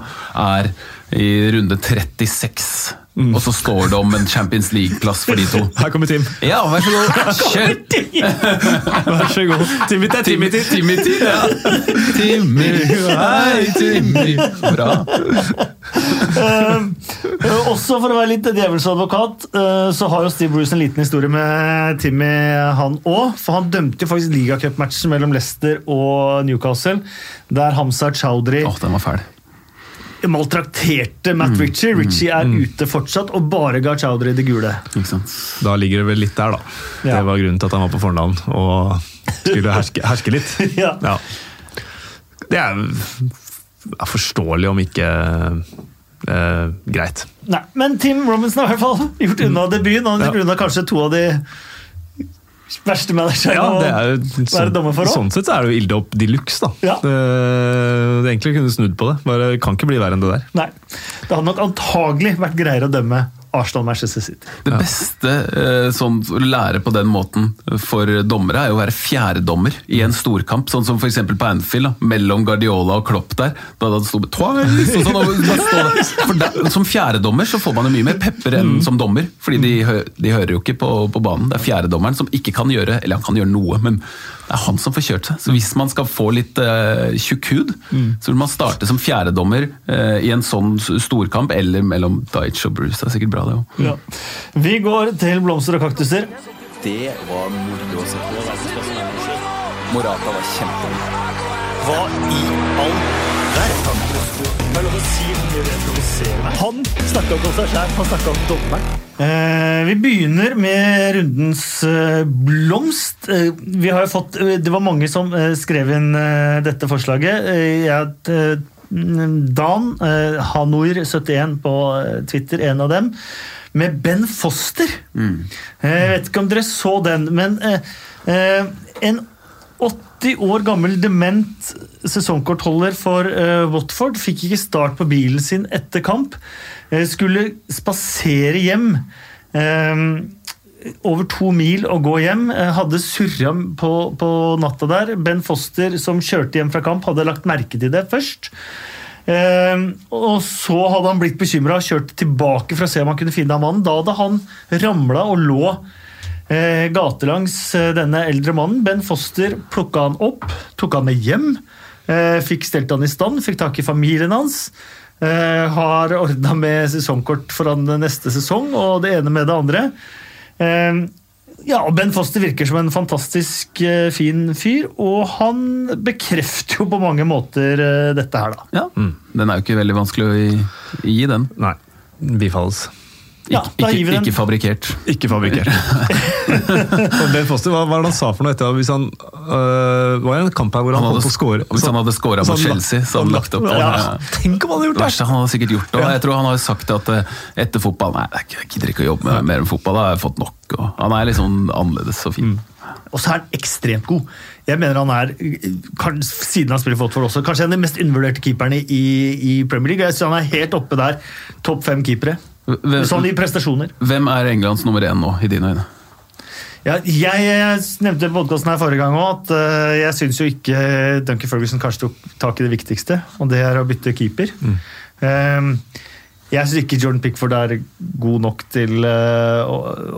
[SPEAKER 2] er i runde 36. Og så står det om en Champions League-plass for de to.
[SPEAKER 3] Her kommer Tim.
[SPEAKER 2] Ja, vær så god. Kjør!
[SPEAKER 3] Vær så god. Timmy til Timmy.
[SPEAKER 2] Timmy, Timmy, ja. Timmy, hei, Timmy. Bra.
[SPEAKER 1] Uh, også for å være litt djevelens advokat, uh, så har jo Steve Bruce en liten historie med Timmy, han òg. For han dømte jo faktisk ligacupmatchen mellom Leicester og Newcastle, der Hamza Chowdhury
[SPEAKER 2] Åh, den var fæl.
[SPEAKER 1] Maltrakterte Matt Ritchie. Ritchie er ute fortsatt, og bare ga Chowdhury det gule.
[SPEAKER 3] Da ligger det vel litt der, da.
[SPEAKER 1] Ja.
[SPEAKER 3] Det var grunnen til at han var på fornavn og skulle herske, herske litt.
[SPEAKER 1] Ja.
[SPEAKER 3] Det er, er forståelig om ikke eh, greit.
[SPEAKER 1] Nei, men Tim Robinson har i hvert fall gjort unna debuten. Han har gjort
[SPEAKER 3] Ja.
[SPEAKER 1] unna kanskje to av de verste manager
[SPEAKER 3] Ja, det er jo,
[SPEAKER 1] være
[SPEAKER 3] sånn,
[SPEAKER 1] dommer for òg.
[SPEAKER 3] sånn sett så er det jo ilde opp de luxe, da.
[SPEAKER 1] Ja.
[SPEAKER 3] Det, det egentlig kunne snudd på det. Bare kan ikke bli verre enn det der.
[SPEAKER 1] Nei. Det hadde nok antagelig vært greiere å dømme Arsenal-Manchester City.
[SPEAKER 2] Det beste eh, sånn, å lære på den måten for dommere er jo å være fjerdedommer i en storkamp. Sånn som f.eks. på Anfield, da, mellom Guardiola og Klopp der. Da det sto twice og sånn, og stå der. For der, Som fjerdedommer så får man jo mye mer pepper enn som dommer. fordi de, de hører jo ikke på, på banen. Det er fjerdedommeren som ikke kan gjøre eller han kan gjøre noe, men det er han som får kjørt seg. Så hvis man skal få litt eh, tjukk hud, så vil man starte som fjerdedommer eh, i en sånn storkamp, eller mellom Dyche og Bruce. Det er sikkert bra, òg.
[SPEAKER 1] Ja. Vi går til blomster og kaktuser.
[SPEAKER 4] Det var moro å se på. Morata var kjempegod.
[SPEAKER 1] Hva i all verden? Er. Han snakka om seg sjæl, han snakka om dommeren. Eh, vi begynner med rundens eh, blomst. Eh, vi har jo fått, eh, det var mange som eh, skrev inn eh, dette forslaget. Eh, jeg, eh, Dan eh, Hanoir71 på eh, Twitter, en av dem, med Ben Foster. Eh, Jeg vet ikke om dere så den, men en 80 år gammel dement sesongkortholder for Watford fikk ikke start på bilen sin etter kamp. Skulle spasere hjem. Over to mil å gå hjem. eh, Hadde surra på, på natta der. Ben Foster, som kjørte hjem fra kamp, hadde lagt merke til det først. Eh, og så hadde han blitt bekymra og kjørt tilbake for å se om han kunne finne han mannen. Da hadde han ramla og lå eh, gatelangs eh, denne eldre mannen. Ben Foster plukka han opp, tok han med hjem. Eh, fikk stelt han i stand, fikk tak i familien hans. Eh, har ordna med sesongkort for han neste sesong, og det ene med det andre. Eh, ja, og Ben Foster virker som en fantastisk eh, fin fyr, og han bekrefter jo på mange måter eh, dette her, da.
[SPEAKER 2] Ja. Den er jo ikke veldig vanskelig å gi, gi den.
[SPEAKER 3] Nei. Bifalles.
[SPEAKER 1] Ja,
[SPEAKER 2] Ikke, ikke, ikke fabrikkert.
[SPEAKER 3] Ikke fabrikkert. Ben Foster, hva, hva er det han sa for noe etter hvis han øh, Var det en kamp her hvor han,
[SPEAKER 2] Han hadde,
[SPEAKER 3] holdt på å score?
[SPEAKER 2] hvis han hadde scora
[SPEAKER 3] på
[SPEAKER 2] Chelsea, så hadde han lagt opp.
[SPEAKER 3] Ja,
[SPEAKER 2] Ja.
[SPEAKER 3] Tenk om han hadde gjort det!
[SPEAKER 2] Verste, han hadde sikkert gjort det. Jeg tror han har sagt at eh, etter fotball Nei, jeg gidder ikke å jobbe med mer med fotball. Da har jeg fått nok. Og han er litt sånn annerledes og fin.
[SPEAKER 1] Og så er han ekstremt god. Jeg mener han er, siden han spiller Fotball også, kanskje en av de mest undervurderte keeperne i, i Premier League. Jeg synes han er helt oppe der. Topp fem keepere.
[SPEAKER 2] Hvem,
[SPEAKER 1] Sånn i prestasjoner.
[SPEAKER 2] hvem er Englands nummer én nå, i dine øyne?
[SPEAKER 1] Ja, jeg, jeg nevnte i podkasten her forrige gang òg, at uh, jeg syns jo ikke Duncan Ferguson kanskje tok tak i det viktigste, og det er å bytte keeper. Eh, jeg syns ikke Jordan Pickford er god nok til uh,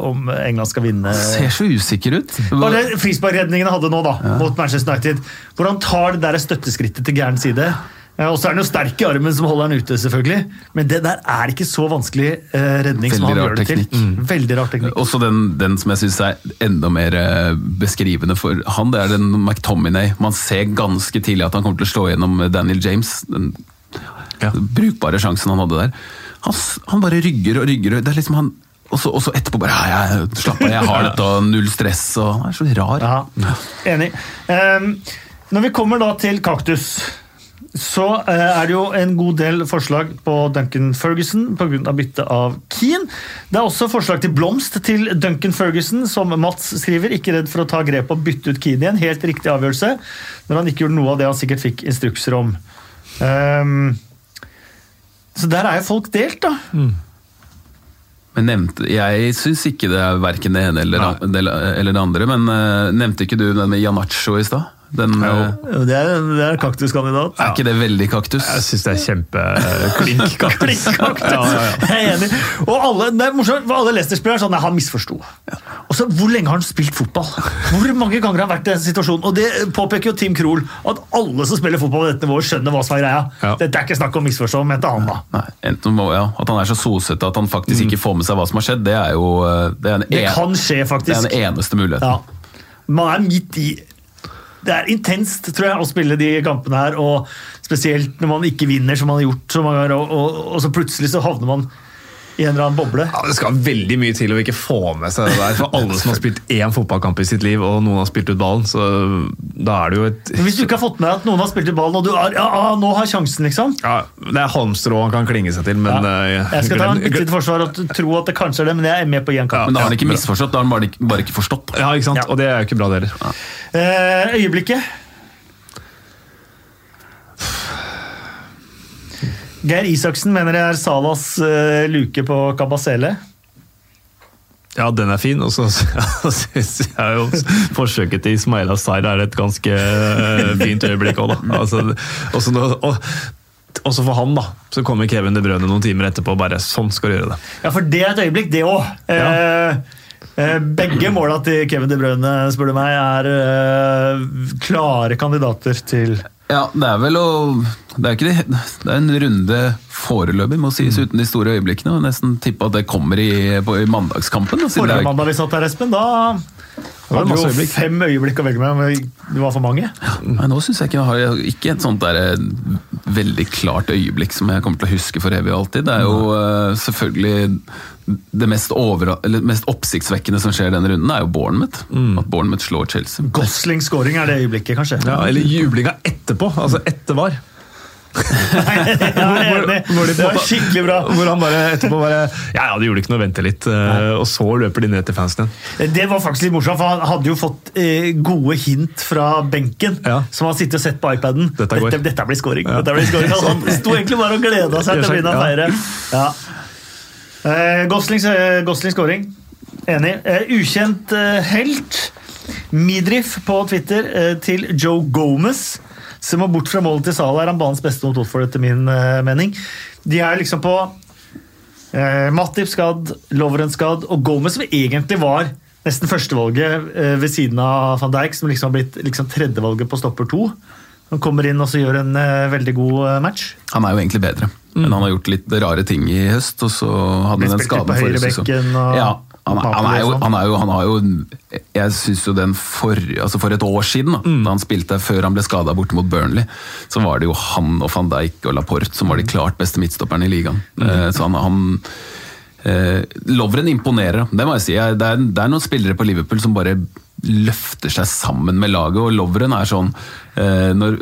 [SPEAKER 1] om England skal vinne.
[SPEAKER 2] Ser så usikker ut.
[SPEAKER 1] Bare frisparkredningen han hadde nå da, mot Manchester United, hvor han tar det der støtteskrittet til gæren side. Eh, Og så er han jo sterk i armen som holder han ute, selvfølgelig. Men det der er ikke så vanskelig eh, redning som
[SPEAKER 2] Veldig
[SPEAKER 1] han gjør det til.
[SPEAKER 2] teknikk.
[SPEAKER 1] Veldig rar teknikk.
[SPEAKER 2] Også den, den som jeg syns er enda mer eh, beskrivende for han, det er den McTominay. Man ser ganske tidlig at han kommer til å slå gjennom Daniel James. Den brukbare sjansen han hadde der. Han, han bare rygger og rygger. Det er liksom han og så, og så etterpå bare ja, jeg, Slapp av, jeg har dette, og null stress. og Han er så rar.
[SPEAKER 1] Ja, enig. Um, når vi kommer da til kaktus, så eh, er det jo en god del forslag på Duncan Ferguson pga. bytte av Keane. Det er også forslag til blomst til Duncan Ferguson, som Mats skriver. Ikke redd for å ta grep og bytte ut Keane igjen. Helt riktig avgjørelse, når han ikke gjorde noe av det han sikkert fikk instrukser om. Um, så der er jo folk delt, da.
[SPEAKER 2] Men nevnte, Jeg syns ikke det er verken det ene eller, det, eller det andre, men eh, nevnte ikke du den med Janacho i stad? Den, ja,
[SPEAKER 1] Det er, det er kaktuskandidat.
[SPEAKER 2] Er ikke det veldig kaktus?
[SPEAKER 3] Jeg syns det er kjempeklink kaktus.
[SPEAKER 1] Klikkkaktus.
[SPEAKER 3] Ja, ja, ja.
[SPEAKER 1] Jeg er enig. Og alle, det er morsomt, for alle Leicester-spillere er sånn han misforsto. Og så, Hvor lenge har han spilt fotball? Hvor mange ganger har han vært i den situasjonen? Og Det påpeker jo Tim Krohl, at alle som spiller fotball på dette nivået, skjønner hva som er greia.
[SPEAKER 3] Ja.
[SPEAKER 1] Dette er ikke snakk om misforstå, mente han da.
[SPEAKER 2] Nei, enten må, ja, At han er så sosete at han faktisk ikke får med seg hva som har skjedd, det er jo eh, det er en,
[SPEAKER 1] Det kan skje, faktisk.
[SPEAKER 2] det er den eneste muligheten.
[SPEAKER 1] Ja. Man er midt i Det er intenst, tror jeg, å spille de kampene her. Og spesielt når man ikke vinner, som man har gjort så mange ganger, og, og, og så plutselig så havner man i en eller annen boble.
[SPEAKER 3] Ja, Det skal veldig mye til å ikke få med seg det der. For alle som har spilt én fotballkamp i sitt liv, og noen har spilt ut ballen, så da er det jo et
[SPEAKER 1] Men Hvis du ikke har fått med deg at noen har spilt ut ballen, og du er, ja, ja, nå har sjansen, liksom.
[SPEAKER 3] ja, Det er halmstrå han kan klinge seg til, men
[SPEAKER 1] Ja.
[SPEAKER 3] eh,
[SPEAKER 1] Jeg skal ta en bitte litt forsvar og tro at det kanskje er det, men jeg er med på én kamp.
[SPEAKER 2] Men da har han ikke misforstått, da har han bare, ikke- bare ikke forstått.
[SPEAKER 3] Ja, ikke sant?
[SPEAKER 1] Ja.
[SPEAKER 3] Og det er jo ikke bra, det heller.
[SPEAKER 1] Eh, øyeblikket. Geir Isaksen mener det er Salas uh, luke på Kabasele.
[SPEAKER 3] Ja, den er fin, og så syns jeg jo forsøket til Ismaila Zair er et ganske eh, fint øyeblikk òg, da. Altså, også, nå- og, også for han, da. Så kommer Kevin De Brøne noen timer etterpå og bare sånn skal du gjøre det.
[SPEAKER 1] Ja, for det er et øyeblikk, det òg. Eh, eh, begge måla til Kevin De Bruyne spør du meg, er eh, klare kandidater til
[SPEAKER 2] Ja, det er vel å Det er, ikke det, det er en runde foreløpig, må sies, uten de store øyeblikkene. og Nesten tippe at det kommer i, på, i mandagskampen.
[SPEAKER 1] Forrige mandag vi satt her, Espen, da
[SPEAKER 3] var
[SPEAKER 1] det
[SPEAKER 3] masse
[SPEAKER 1] jo
[SPEAKER 3] øyeblikk.
[SPEAKER 1] fem øyeblikk å velge med, men det var for mange.
[SPEAKER 2] Nei, nå syns jeg ikke jeg har ikke et sånt der, eh, veldig klart øyeblikk som jeg kommer til å huske for evig og alltid. Det er jo eh, selvfølgelig det mest, over, eller mest oppsiktsvekkende som skjer denne runden, er jo Bournemouth. At Bournemouth slår Chelsea.
[SPEAKER 1] Gosling-scoring er det øyeblikket, kanskje.
[SPEAKER 3] Ja, Eller jublinga etterpå, altså etter var.
[SPEAKER 1] Enig.
[SPEAKER 3] Hvor
[SPEAKER 1] Det var skikkelig bra.
[SPEAKER 3] Hvor han bare etterpå bare Ja, ja, det gjorde ikke noe, vente litt. eh, Og så løper de ned til fansen igjen.
[SPEAKER 1] Det var faktisk litt morsomt, for han hadde jo fått eh, gode hint fra benken.
[SPEAKER 3] Ja.
[SPEAKER 1] Som han sitter og sett på iPaden.
[SPEAKER 3] Dette.
[SPEAKER 1] Dette, dette blir scoring.
[SPEAKER 3] Ja.
[SPEAKER 1] Dette blir scoring. Han sto egentlig bare og gleda seg til å begynne å
[SPEAKER 3] Ja.
[SPEAKER 1] feire. Ja. Eh, eh, scoring. Enig. Eh, ukjent eh, helt. Midriff på Twitter til Joe Gomez. Som må bort fra målet til Salah, er han banens beste mot Watford, etter min mening. De er liksom på Matip skadd, Lovren skadd, og Gomez som egentlig var nesten førstevalget ved siden av van Dijk, som liksom har blitt liksom tredjevalget på stopper to. Han kommer inn og gjør en veldig god match.
[SPEAKER 2] Han er jo egentlig bedre, men han har gjort litt rare ting i høst. Og så hadde han den skaden forrige sesong. Ja, han, er- han, er jo,
[SPEAKER 1] sånn.
[SPEAKER 2] han, er jo, han har jo Jeg syns jo den for, altså for et år siden, da, da han spilte før han ble skada borte mot Burnley, så var det jo han og van Dijk og Laporte som var de klart beste midtstopperne i ligaen. Mm. Så han, han eh, Lovren imponerer, det må jeg si. Det er, det er noen spillere på Liverpool som bare løfter seg sammen med laget, og Lovren er sånn eh, når,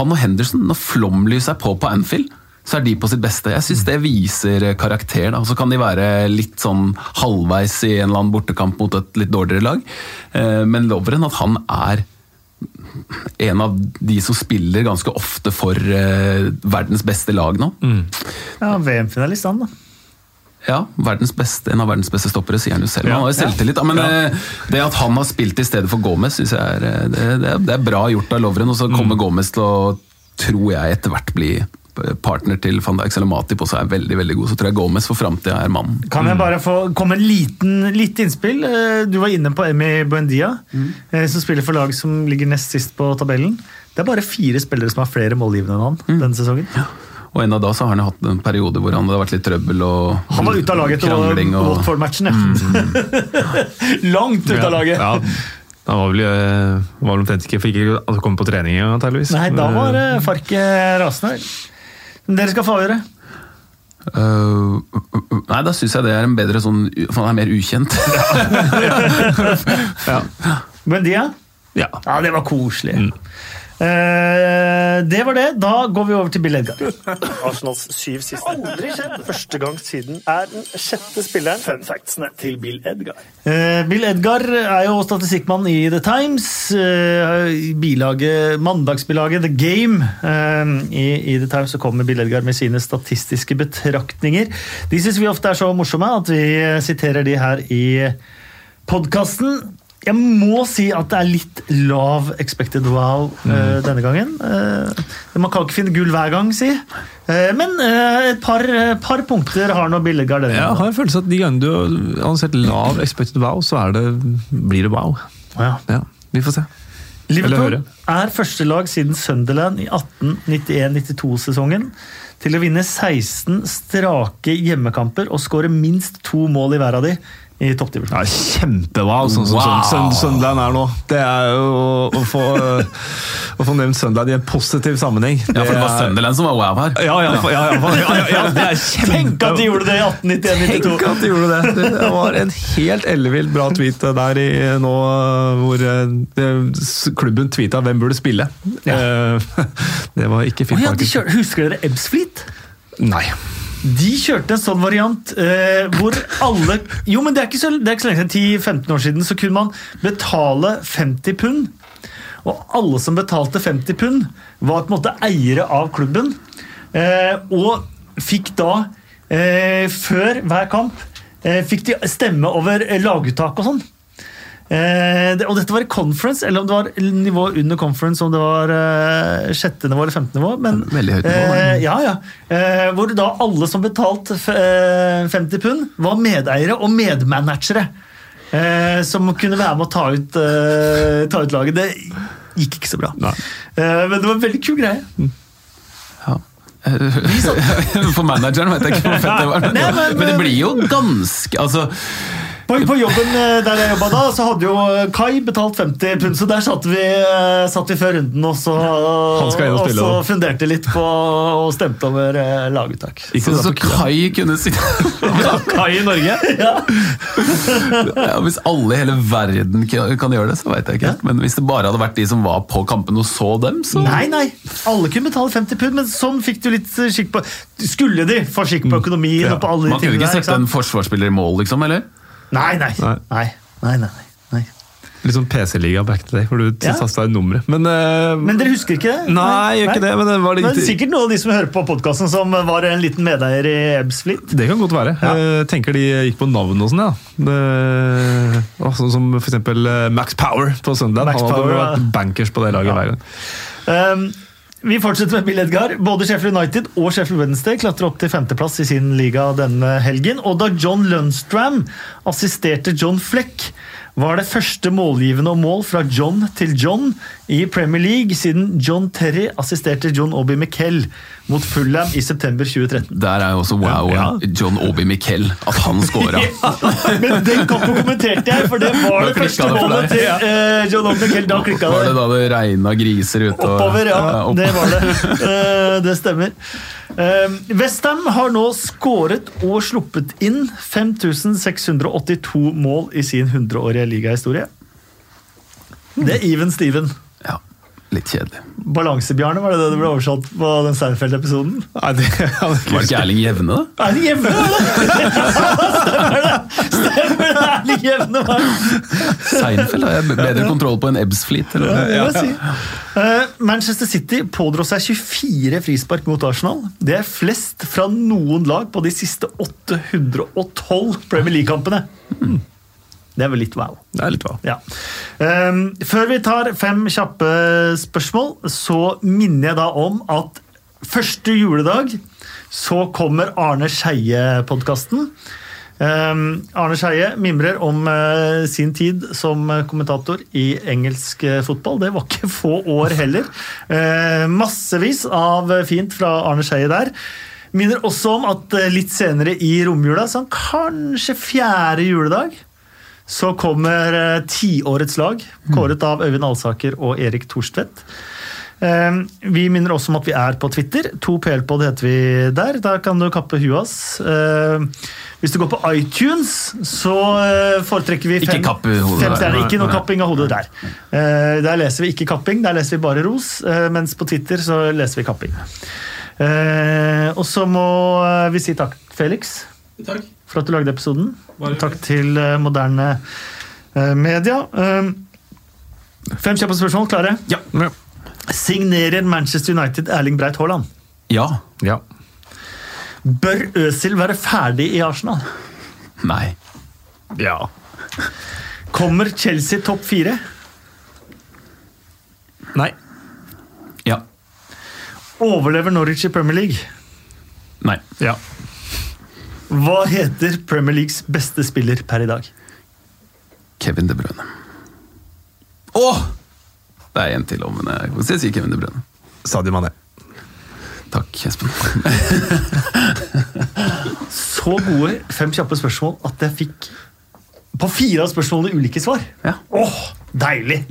[SPEAKER 2] Han og Henderson, når flomlyset er på på Anfield, så er de på sitt beste. Jeg syns det viser eh, karakter. da, Så kan de være litt sånn halvveis i en eller annen bortekamp mot et litt dårligere lag, Eh, men Lovren, at han er en av de som spiller ganske ofte for eh, verdens beste lag nå.
[SPEAKER 1] Ja, VM-finalist, han, da.
[SPEAKER 2] Ja, beste, en av verdens beste stoppere, sier han jo selv.
[SPEAKER 1] Ja,
[SPEAKER 2] han har jo selvtillit, Ja. men eh, det at han har spilt i stedet for Gomez, syns jeg er, det, det, er, det er bra gjort av Lovren. Og så
[SPEAKER 1] Mm.
[SPEAKER 2] kommer Gomez til å, tror jeg, etter hvert bli partner til van Dijk eller Matip, også er veldig veldig god. Så tror jeg Gomez for framtida er mannen.
[SPEAKER 1] Kan jeg bare få komme en liten litt innspill? Eh, Du var inne på Emi Buendia, mm. som spiller for lag som ligger nest sist på tabellen. Det er bare fire spillere som har flere målgivende enn han denne sesongen.
[SPEAKER 2] Og enda da så har han hatt en periode hvor han, hadde vært litt trøbbel og
[SPEAKER 1] Han var ute av laget etter Watford-matchen, ja. Langt ute av laget!
[SPEAKER 3] Ja, han var vel, eh, var vel omtrent ikke Fikk ikke altså, komme på trening engang, antakeligvis.
[SPEAKER 1] Nei, da var Farke rasende. Men Dere skal få avgjøre.
[SPEAKER 2] Øh, nei, da syns jeg det er en bedre sånn For han er mer ukjent.
[SPEAKER 3] Ja.
[SPEAKER 1] de,
[SPEAKER 3] ja.
[SPEAKER 1] Ja, det var koselig. Eh, det var det. Da går vi over til Bill Edgar. Arsenals syv siste. Aldri skjedd. Første gang siden er den sjette spilleren. Fun factsene til Bill Edgar. Bill Edgar er jo statistikkmann i The Times. eh, bilaget, mandagsbilaget The Game. eh, i, I The Times så kommer Bill Edgar med sine statistiske betraktninger. De syns vi ofte er så morsomme at vi eh, siterer de her i podkasten. Jeg må si at det er litt lav expected wow eh, denne gangen. Uh, man kan ikke finne gull hver gang, si. Uh, men et par, par punkter har nå billigere denne
[SPEAKER 3] Jeg har en følelse at de gangene du har sett lav expected wow, så er det, blir det wow.
[SPEAKER 1] Ja.
[SPEAKER 3] Ja, vi får se.
[SPEAKER 1] Liverpool er første lag siden Sunderland i 1891-92-sesongen til å vinne 16 strake hjemmekamper og skåre minst to mål i hver av de i toppdivisjonen.
[SPEAKER 3] Ja, kjempebra, sånn som
[SPEAKER 2] Wow.
[SPEAKER 3] Sun- Sunderland er nå. Det er jo å, å, få, å få nevnt Sunderland i en positiv sammenheng.
[SPEAKER 2] Ja, for det var Sunderland som var wow her.
[SPEAKER 3] Ja, ja, ja, ja, ja, ja, ja, det er kjempe...
[SPEAKER 1] Tenk at de gjorde det i 1891-92!
[SPEAKER 3] Tenk at de gjorde det! Det var en helt ellevilt bra tweet der i nå hvor eh, klubben tweeta hvem burde spille. Eh, Det var ikke fint.
[SPEAKER 1] Oh, ja, de kjør, husker dere Ebsfleet?
[SPEAKER 3] Nei.
[SPEAKER 1] De kjørte en sånn variant eh, hvor alle Jo, men det er ikke så, det er ikke så lenge siden, 10-15 år siden, så kunne man betale 50 pund. Og alle som betalte 50 pund, var på en måte eiere av klubben. Eh, og fikk da, eh, før hver kamp, eh, fikk de stemme over eh, laguttak og sånn. Eh, det, og dette var i conference, eller om det var nivå under conference, om det var eh, sjette nivå eller femte nivå. Men,
[SPEAKER 2] Veldig høyt nivå,
[SPEAKER 1] Eh, ja, ja. Eh, hvor da alle som betalte eh, 50 pund, var medeiere og medmanagere. Eh, som kunne være med å ta ut, eh, ta ut laget. Det gikk ikke så bra. Eh, men det var en veldig kul greie.
[SPEAKER 2] Ja. For manageren vet jeg ikke hvor fett det var. Men,
[SPEAKER 1] Nei, men-
[SPEAKER 2] men det blir jo ganske altså,
[SPEAKER 1] På, på jobben eh, der jeg jobba da, så hadde jo eh, Kai betalt 50 pund, så der satt vi, eh, satt vi før runden og så,
[SPEAKER 3] og
[SPEAKER 1] så funderte litt på og stemte over laguttak.
[SPEAKER 3] Ikke
[SPEAKER 2] så,
[SPEAKER 3] så
[SPEAKER 2] så Kai kunne si
[SPEAKER 3] Kai i Norge?
[SPEAKER 2] ja, Hvis alle i hele verden kan kan gjøre det, så veit jeg ikke. Men hvis det bare hadde vært de som var på kampen og så dem, så
[SPEAKER 1] Nei, nei. Alle kunne betale 50 pund, men sånn fikk du litt skikk på Skulle de få skikk på økonomien
[SPEAKER 3] Ja.
[SPEAKER 1] og på alle de
[SPEAKER 2] Man kunne
[SPEAKER 1] tingene
[SPEAKER 2] ikke
[SPEAKER 1] der?
[SPEAKER 2] sette en forsvarsspiller i mål, liksom? eller?
[SPEAKER 1] Nei, nei.
[SPEAKER 3] Nei.
[SPEAKER 1] Nei, nei, nei. nei.
[SPEAKER 3] Litt sånn PC-liga back to day, hvor du
[SPEAKER 1] Ja.
[SPEAKER 3] tasta inn nummeret. Men, uh,
[SPEAKER 1] Men dere husker ikke det?
[SPEAKER 3] Nei, jeg gjør ikke det, men det var litt
[SPEAKER 1] Men sikkert noen av de som hører på podkasten, som var en liten medeier i Ebsflit.
[SPEAKER 3] Det kan godt være. Jeg tenker de gikk på navn og sånn, ja. Det, sånn som for eksempel eh, Max Power på søndag.
[SPEAKER 1] Max
[SPEAKER 3] Han hadde
[SPEAKER 1] Power,
[SPEAKER 3] vært bankers på det laget hver gang.
[SPEAKER 1] Um, vi fortsetter med Bill Edgar. Både Sheffield United og Sheffield Wednesday klatrer opp til femteplass i sin liga denne helgen. Og da John Lundstram assisterte John Fleck, var det første målgivende mål fra John til John i Premier League siden John Terry assisterte John Obi Miquel mot Fulham i september 2013.
[SPEAKER 2] Der er jo også wow
[SPEAKER 3] Ja.
[SPEAKER 2] John Obi Miquel, at han scora.
[SPEAKER 1] Men den kampen kommenterte jeg, for det var det første
[SPEAKER 2] det
[SPEAKER 1] målet til uh, John Obi Miquel. Da klikka
[SPEAKER 2] Var det
[SPEAKER 1] det.
[SPEAKER 2] da det regna griser ute?
[SPEAKER 1] Oppover, ja.
[SPEAKER 2] opp-
[SPEAKER 1] Det var det. Uh, Det stemmer. Westham har nå skåret og sluppet inn 5682 mål i sin 100-årige ligahistorie. Det er even Steven.
[SPEAKER 2] Litt kjedelig.
[SPEAKER 1] Balansebjarne, var det det du ble oversatt på den Seinfeld-episoden?
[SPEAKER 2] Var det ikke Erling Jevne, da?
[SPEAKER 1] Erling jevne, var det? Stemmer det! Stemmer det, Erling jevne, var?
[SPEAKER 2] Seinfeld har jeg bedre kontroll på enn Ebbsfleet.
[SPEAKER 1] Ja, si. Eh, Manchester City pådro seg 24 frispark mot Arsenal. Det er flest fra noen lag på de siste 812 Premier League-kampene. Hmm. Det er vel litt wow.
[SPEAKER 3] Det er litt wow.
[SPEAKER 1] Ja. Um, før vi tar fem kjappe spørsmål, så minner jeg da om at første juledag så kommer Arne Skeie-podkasten. Arne Skeie mimrer om uh, sin tid som kommentator i engelsk eh, fotball. Det var ikke få år heller. Uh, massevis av fint fra Arne Skeie der. Minner også om at eh, litt senere i romjula, sånn kanskje fjerde juledag, så kommer eh, tiårets lag, kåret av Øyvind Alsaker og Erik Thorstvedt. Eh, vi minner også om at vi er på Twitter. 2PLpod heter vi der. Da kan du kappe huet hans. Eh, hvis du går på iTunes, så foretrekker vi
[SPEAKER 2] Ikke
[SPEAKER 1] fem,
[SPEAKER 2] kappe hodet
[SPEAKER 1] fem
[SPEAKER 2] der.
[SPEAKER 1] stjerner. Ikke noe kapping av hodet der. Eh, der leser vi ikke kapping, der leser vi bare ros. mens på Twitter så leser vi kapping. Eh, og så må vi si takk, Felix for at du lagde episoden. Takk til eh, moderne eh, media. Eh, fem kjappe spørsmål. Klare?
[SPEAKER 2] Ja.
[SPEAKER 1] Signerer Manchester United Erling Breit Haaland?
[SPEAKER 2] ja.
[SPEAKER 3] Ja.
[SPEAKER 1] Bør Øsil være ferdig i Arsenal?
[SPEAKER 2] Nei.
[SPEAKER 3] Ja.
[SPEAKER 1] Kommer Chelsea topp fire?
[SPEAKER 3] Nei.
[SPEAKER 2] Ja.
[SPEAKER 1] Overlever Norwich i Premier League?
[SPEAKER 2] Nei.
[SPEAKER 3] Ja.
[SPEAKER 1] Hva heter Premier Leagues beste spiller per i dag?
[SPEAKER 2] Kevin De Bruyne. Åh! Det er en til om, men jeg jeg si Kevin De Bruyne.
[SPEAKER 3] Sadio Mané.
[SPEAKER 2] Takk, Espen.
[SPEAKER 1] Så gode fem kjappe spørsmål at jeg fikk på fire av spørsmålene ulike svar.
[SPEAKER 2] Ja.
[SPEAKER 1] Åh, deilig!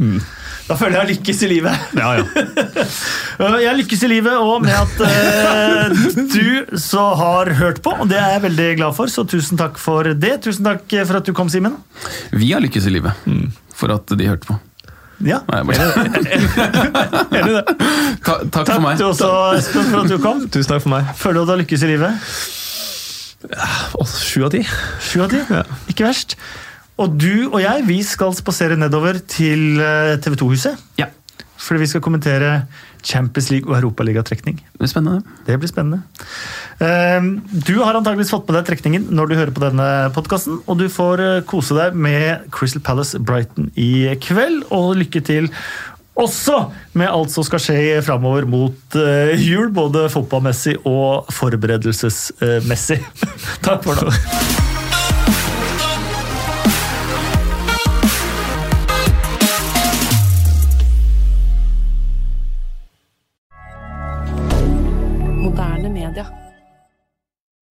[SPEAKER 1] Da føler jeg lykkes i livet.
[SPEAKER 3] Ja, ja.
[SPEAKER 1] Øh, Jeg lykkes i livet og med at eh, du så har hørt på, og det er jeg veldig glad for, så tusen takk for det. Tusen takk for at du kom, Simen.
[SPEAKER 2] Vi har lykkes i livet. For at de hørte på.
[SPEAKER 1] Ja.
[SPEAKER 2] Nei, bare...
[SPEAKER 1] Enig i det.
[SPEAKER 2] Ta, takk for
[SPEAKER 1] Takk
[SPEAKER 2] meg.
[SPEAKER 1] Takk også, Espen, for at du kom.
[SPEAKER 3] Tusen takk for meg.
[SPEAKER 1] Føler du at du har lykkes i livet?
[SPEAKER 3] Sju av ti.
[SPEAKER 1] Sju av ti. Ikke verst. Og du og jeg vi skal spasere nedover til TV 2-huset.
[SPEAKER 2] Ja.
[SPEAKER 1] Fordi vi skal kommentere Champions League og Europaligatrekning.
[SPEAKER 2] Det blir spennende.
[SPEAKER 1] Det blir spennende. Ehm, Du har antageligvis fått med deg trekningen når du hører på denne podkasten, og du får eh, kose deg med Crystal Palace Brighton i kveld. Og lykke til også med alt som skal skje framover mot eh, jul, både fotballmessig og forberedelsesmessig. Takk for nå.